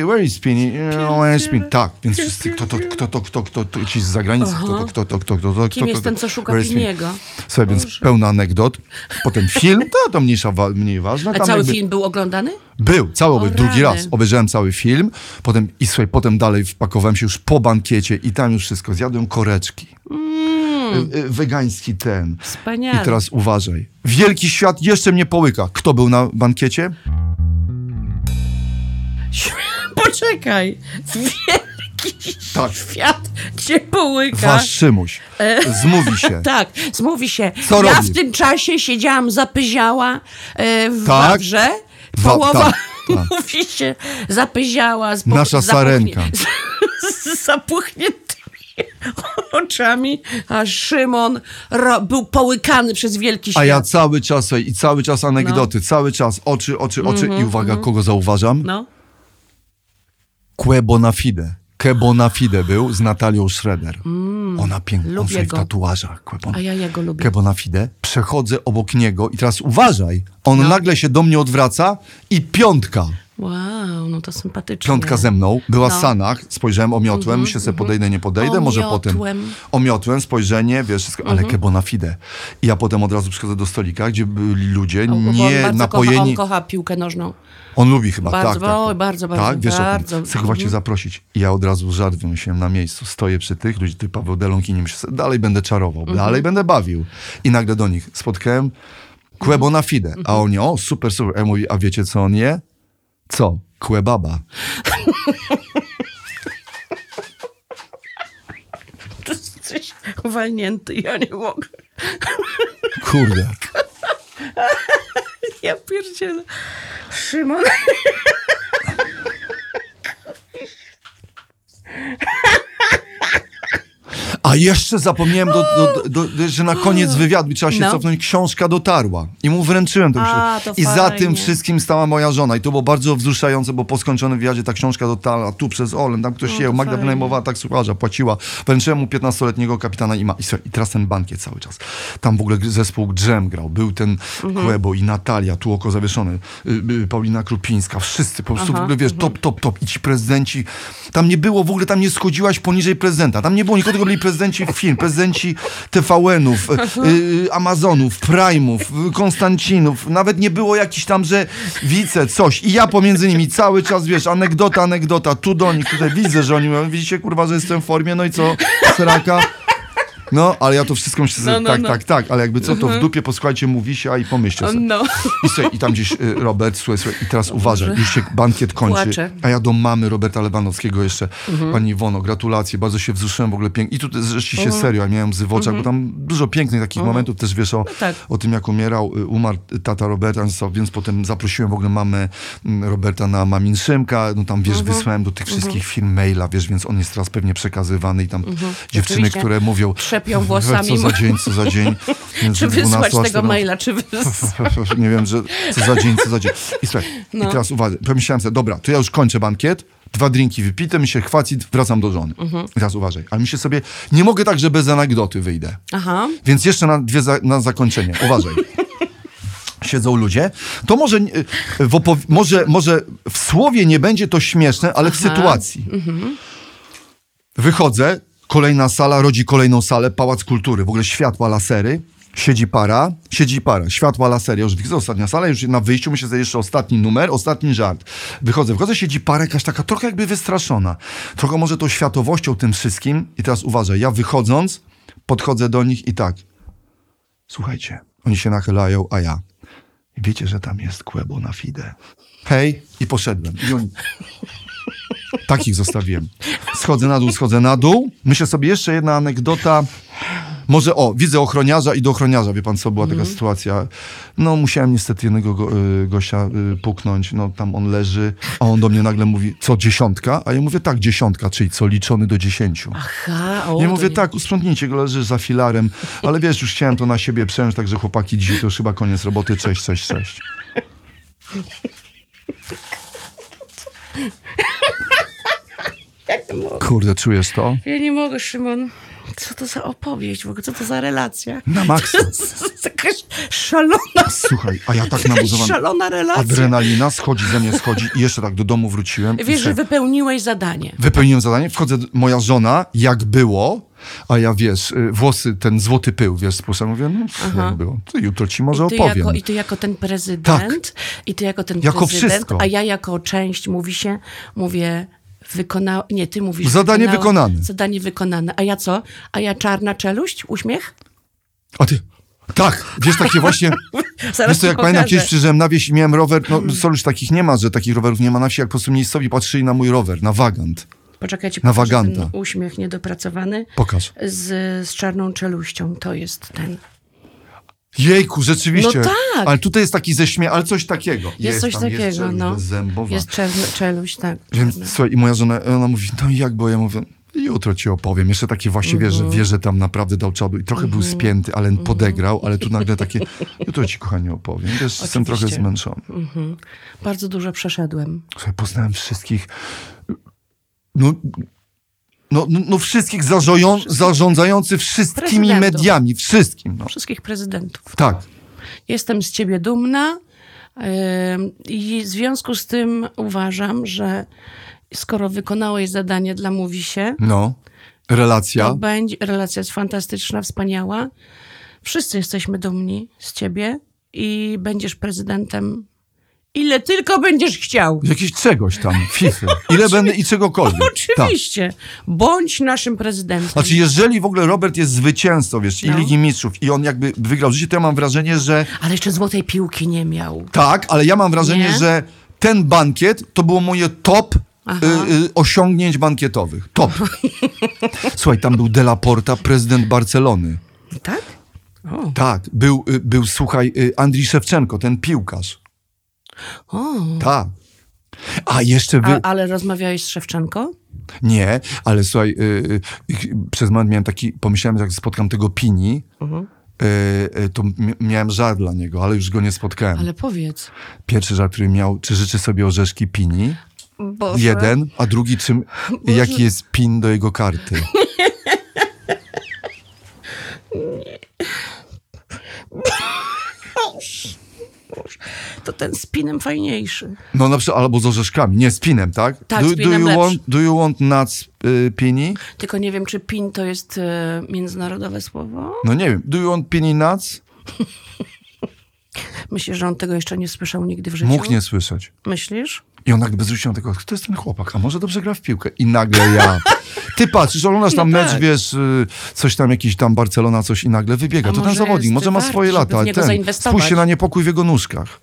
Speaker 2: e, where is Spinny? E, where is Spinny? Tak, więc wszyscy, kto to, kto to, kto, kto, kto, ci z zagranicy, kto to, kto to, kto to, kto to,
Speaker 1: Kim jest ten, co szuka? Piniego?
Speaker 2: Słuchaj, więc pełno anegdot. Potem film, to, to mniejsza, mniej ważne.
Speaker 1: A cały film był oglądany?
Speaker 2: był, cały obejrzałem, drugi raz obejrzałem cały film, potem i słuchaj, potem dalej wpakowałem się już po bankiecie i tam już wszystko, zjadłem koreczki. Y, y, Wegański ten.
Speaker 1: Wspaniale.
Speaker 2: I teraz uważaj. Wielki świat jeszcze mnie połyka. Kto był na bankiecie?
Speaker 1: Poczekaj. Wielki
Speaker 2: Tak.
Speaker 1: świat cię połyka.
Speaker 2: Wasz Szymuś. Zmówi się.
Speaker 1: Tak, zmówi się.
Speaker 2: Co
Speaker 1: ja
Speaker 2: robi?
Speaker 1: w tym czasie siedziałam zapyziała e, w
Speaker 2: Tak.
Speaker 1: Wawrze.
Speaker 2: Wa-
Speaker 1: Połowa
Speaker 2: tak, tak.
Speaker 1: mówi się zapyziała.
Speaker 2: Nasza sarenka.
Speaker 1: Z, z oczami, a Szymon był połykany przez wielki świat.
Speaker 2: A ja cały czas, i cały czas anegdoty, cały czas oczy, oczy, oczy i uwaga, kogo zauważam?
Speaker 1: No.
Speaker 2: Kue Bonafide. Ke Bonafide był z Natalią Schroeder. Ona piękna, on sobie w tatuażach. Bonafide.
Speaker 1: A ja jego lubię.
Speaker 2: Ke Bonafide. Przechodzę obok niego i teraz uważaj, on
Speaker 1: No.
Speaker 2: nagle się do mnie odwraca i piątka.
Speaker 1: Wow, no to sympatycznie.
Speaker 2: Piątka ze mną, była
Speaker 1: No.
Speaker 2: w sanach, spojrzałem, omiotłem, myślę sobie podejdę, nie podejdę, może potem.
Speaker 1: Omiotłem.
Speaker 2: Omiotłem, spojrzenie, wiesz, wszystko, ale ke bona fide. I ja potem od razu przychodzę do stolika, gdzie byli ludzie,
Speaker 1: Bo on
Speaker 2: nie
Speaker 1: bardzo
Speaker 2: napojeni.
Speaker 1: Kocha, on kocha piłkę nożną.
Speaker 2: On lubi chyba,
Speaker 1: Bardzo,
Speaker 2: tak, tak.
Speaker 1: oj,
Speaker 2: tak.
Speaker 1: bardzo, bardzo,
Speaker 2: Tak, wiesz
Speaker 1: bardzo.
Speaker 2: o. Chcę chyba cię zaprosić. I ja od razu żart wymyśliłem na miejscu. Stoję przy tych ludzi, ty Paweł Delonki, myślę, sobie, dalej będę czarował,
Speaker 1: Mhm.
Speaker 2: dalej będę bawił. I nagle do nich spotkałem Kue bona fide.
Speaker 1: Mhm.
Speaker 2: A oni, o, super, super. Ja mówię, a wiecie co on je? Co? Kue baba.
Speaker 1: Ty jesteś walnięty, ja nie mogę.
Speaker 2: Kurde.
Speaker 1: Ja pierdzielę. Szymon.
Speaker 2: A jeszcze zapomniałem, do, do, do, że na koniec wywiadu trzeba się
Speaker 1: No.
Speaker 2: cofnąć, książka dotarła. I mu wręczyłem tę książkę. I za
Speaker 1: fajnie.
Speaker 2: tym wszystkim stała moja żona. I to było bardzo wzruszające, bo po skończonym wywiadzie ta książka dotarła tu przez Olen, tam ktoś
Speaker 1: No,
Speaker 2: Magda wynajmowała taksówkarza, płaciła. Wręczyłem mu 15-letniego kapitana Ima. I, słuchaj, I teraz ten bankiet cały czas. Tam w ogóle zespół Drzem grał. Był ten
Speaker 1: Mhm.
Speaker 2: I Natalia, tu oko zawieszone, y, y, Paulina Krupińska. Wszyscy po prostu w ogóle, wiesz,
Speaker 1: mhm.
Speaker 2: top, top, top. I ci prezydenci. Tam nie było, w ogóle tam nie schodziłaś poniżej prezydenta. Tam nie było nikogo, tylko byli prezydenci film, prezydenci TVN-ów, y, y, Amazonów, Prime'ów, Konstancinów. Nawet nie było jakiś tam, że wice, coś. I ja pomiędzy nimi cały czas, wiesz, anegdota, anegdota. Tu do nich, tutaj widzę, że oni mówią, widzicie, kurwa, że jestem w formie, no i co, sraka? No, ale ja to wszystko myślę,
Speaker 1: No, no,
Speaker 2: tak,
Speaker 1: no.
Speaker 2: tak, tak, ale jakby co, to w dupie posłuchajcie, mówi się, a i pomyślcie sobie.
Speaker 1: No.
Speaker 2: I, słuchaj, I tam gdzieś y, Robert, słuchaj, słuchaj, i teraz uważaj, już się bankiet kończy.
Speaker 1: Płaczę.
Speaker 2: A ja do mamy Roberta Lewanowskiego jeszcze, pani Iwono, gratulacje, bardzo się wzruszyłem w ogóle pięknie. I tu zresztą się serio, ja miałem łzy w oczach, bo tam dużo pięknych takich momentów też wiesz o,
Speaker 1: tak.
Speaker 2: o tym, jak umierał, y, umarł tata Roberta, więc potem zaprosiłem w ogóle mamę mm, Roberta na Mamin Szymka, no tam wiesz, wysłałem do tych wszystkich firm maila, wiesz, więc on jest teraz pewnie przekazywany i tam dziewczyny,
Speaker 1: Oczywiście.
Speaker 2: które mówią,
Speaker 1: Czepią włosami.
Speaker 2: Co za dzień, co za dzień.
Speaker 1: Czy wysłać
Speaker 2: 12 a
Speaker 1: tego
Speaker 2: 14.
Speaker 1: maila, czy wysłać?
Speaker 2: Nie wiem, że co za dzień, co za dzień. I słuchaj,
Speaker 1: No.
Speaker 2: i teraz uwaga, pomyślałem sobie, dobra, to ja już kończę bankiet, dwa drinki wypite, mi się chwaci, wracam do żony.
Speaker 1: Mhm.
Speaker 2: Teraz uważaj, ale myślę sobie, nie mogę tak, że bez anegdoty wyjdę.
Speaker 1: Aha.
Speaker 2: Więc jeszcze na dwie za, na zakończenie. Uważaj. Siedzą ludzie, to może, nie- w może, może w słowie nie będzie to śmieszne, ale w sytuacji. Wychodzę, kolejna sala rodzi kolejną salę, pałac kultury, w ogóle światła, lasery. Siedzi para, siedzi para, światła, lasery. Już widzę ostatnia sala, już na wyjściu muszę sobie jeszcze ostatni numer, ostatni żart. Wychodzę, wychodzę, siedzi para jakaś taka trochę jakby wystraszona. Trochę może tą światowością tym wszystkim. I teraz uważaj, ja wychodząc, podchodzę do nich i tak. Słuchajcie, oni się nachylają, a ja. Wiecie, że tam jest kłębo na fide. Hej, i poszedłem. I oni... Takich zostawiłem. Schodzę na dół, schodzę na dół. Myślę sobie jeszcze jedna anegdota. Może o, widzę ochroniarza i do ochroniarza, wie pan co, była taka sytuacja. No musiałem niestety jednego go, y, gościa y, puknąć, no tam on leży, a on do mnie nagle mówi, co, dziesiątka? A ja mówię, tak, dziesiątka, czyli co, liczony do dziesięciu.
Speaker 1: Aha, o,
Speaker 2: Ja mówię,
Speaker 1: nie-
Speaker 2: tak, usprzątnijcie go, leży za filarem, ale wiesz, już chciałem to na siebie przejąć, także chłopaki, dzisiaj to już chyba koniec roboty, cześć, cześć, cześć.
Speaker 1: Jak to mogę?
Speaker 2: Kurde, czujesz to?
Speaker 1: Ja nie mogę, Szymon. Co to za opowieść w ogóle? Co to za relacja?
Speaker 2: Na maksa.
Speaker 1: To jest jakaś szalona,
Speaker 2: Słuchaj, a ja tak nabuzowany.
Speaker 1: szalona relacja.
Speaker 2: Adrenalina schodzi ze mnie, schodzi i jeszcze tak do domu wróciłem.
Speaker 1: Wiesz, że wypełniłeś zadanie.
Speaker 2: Wypełniłem zadanie, wchodzę, moja żona, jak było, a ja wiesz, y, włosy, ten złoty pył, wiesz, spuszczam, mówię, no jak było, to jutro ci może
Speaker 1: I
Speaker 2: opowiem.
Speaker 1: jako, I ty jako ten prezydent, i ty jako ten
Speaker 2: Jako
Speaker 1: prezydent,
Speaker 2: wszystko.
Speaker 1: a ja jako część, mówi się, mówię, nie, ty mówisz...
Speaker 2: Zadanie
Speaker 1: wykonała-
Speaker 2: wykonane.
Speaker 1: Zadanie wykonane. A ja co? A ja czarna czeluść? Uśmiech?
Speaker 2: A ty, tak, wiesz, takie właśnie, wiesz to jak pamiętam, kiedyś przyjrzałem na wieś i miałem rower, no sorry, takich nie ma, że takich rowerów nie ma na wsi, jak po prostu miejscowi patrzyli na mój rower, na wagant.
Speaker 1: Poczekaj, ja ci
Speaker 2: Na waganta.
Speaker 1: uśmiech niedopracowany
Speaker 2: Pokaż.
Speaker 1: z, z czarną czeluścią. To jest ten.
Speaker 2: Jejku, rzeczywiście.
Speaker 1: No tak.
Speaker 2: Ale tutaj jest taki ze śmie, ale coś takiego.
Speaker 1: Jest, coś
Speaker 2: tam,
Speaker 1: takiego,
Speaker 2: jest czeluść
Speaker 1: no.
Speaker 2: Zębowa.
Speaker 1: Jest czeluść, tak.
Speaker 2: Więc słuchaj, i moja żona, ona mówi, no i jak, bo ja mówię, jutro ci opowiem. Jeszcze takie właśnie, wiesz,
Speaker 1: Mhm.
Speaker 2: że wie, że tam naprawdę dał czadu i trochę był spięty, ale podegrał, ale tu nagle takie, jutro ci kochanie opowiem. Wiesz, jestem trochę
Speaker 1: Oczywiście.
Speaker 2: zmęczony.
Speaker 1: Bardzo dużo przeszedłem.
Speaker 2: Słuchaj, poznałem wszystkich, no, no, no, no wszystkich zarządzą, zarządzających wszystkimi
Speaker 1: Prezydentów.
Speaker 2: mediami, wszystkim. No.
Speaker 1: Wszystkich prezydentów.
Speaker 2: Tak.
Speaker 1: Jestem z ciebie dumna ym, i w związku z tym uważam, że skoro wykonałeś zadanie dla Mówi się,
Speaker 2: No. Relacja.
Speaker 1: to będzie, relacja jest fantastyczna, wspaniała. Wszyscy jesteśmy dumni z ciebie i będziesz prezydentem ile tylko będziesz chciał.
Speaker 2: Jakiegoś czegoś tam, FIFA. Ile będę i czegokolwiek. Tak.
Speaker 1: Oczywiście. Bądź naszym prezydentem.
Speaker 2: Znaczy, jeżeli w ogóle Robert jest zwycięzcą, wiesz, i
Speaker 1: No.
Speaker 2: Ligi Mistrzów, i on jakby wygrał życie, to ja mam wrażenie, że
Speaker 1: Ale jeszcze złotej piłki nie miał.
Speaker 2: tak, ale ja mam wrażenie,
Speaker 1: Nie?
Speaker 2: że ten bankiet to było moje top y, y, osiągnięć bankietowych. Top. Słuchaj, tam był De La Porta, prezydent Barcelony.
Speaker 1: Tak? O.
Speaker 2: Tak, był, y, był słuchaj, y, Andrii Szewczenko, ten piłkarz.
Speaker 1: O.
Speaker 2: Tak. A jeszcze wy...
Speaker 1: A, ale rozmawiałeś z Szewczenko?
Speaker 2: Nie, ale słuchaj, y, y, y, przez moment miałem taki, pomyślałem, że jak spotkam tego Pini,
Speaker 1: Mhm.
Speaker 2: y, y, to mi- miałem żart dla niego, ale już go nie spotkałem.
Speaker 1: Ale powiedz.
Speaker 2: Pierwszy żart, który miał, czy życzy sobie orzeszki Pini?
Speaker 1: Boże.
Speaker 2: Jeden, a drugi, czym, jaki jest pin do jego karty?
Speaker 1: To ten z pinem fajniejszy.
Speaker 2: No na przykład, albo z orzeszkami, nie, z pinem, tak?
Speaker 1: Tak,
Speaker 2: do,
Speaker 1: z pinem
Speaker 2: do, you
Speaker 1: lepszy.
Speaker 2: want, do you want nuts, y, Pini?
Speaker 1: Tylko nie wiem, czy pin to jest e, międzynarodowe słowo.
Speaker 2: No nie wiem, do you want Pini nuts?
Speaker 1: Myślisz, że on tego jeszcze nie słyszał nigdy w życiu?
Speaker 2: Mógł nie słyszeć.
Speaker 1: Myślisz?
Speaker 2: I on nagle bezrucznie tego, kto jest ten chłopak? A może dobrze gra w piłkę? I nagle ja. Ty patrzysz, oglądasz tam
Speaker 1: No
Speaker 2: mecz,
Speaker 1: tak.
Speaker 2: wiesz, y, coś tam, jakiś tam Barcelona, coś i nagle wybiega.
Speaker 1: A
Speaker 2: to ten zawodnik, może ma swoje lata, ale ten, spójrzcie na niepokój w jego nóżkach.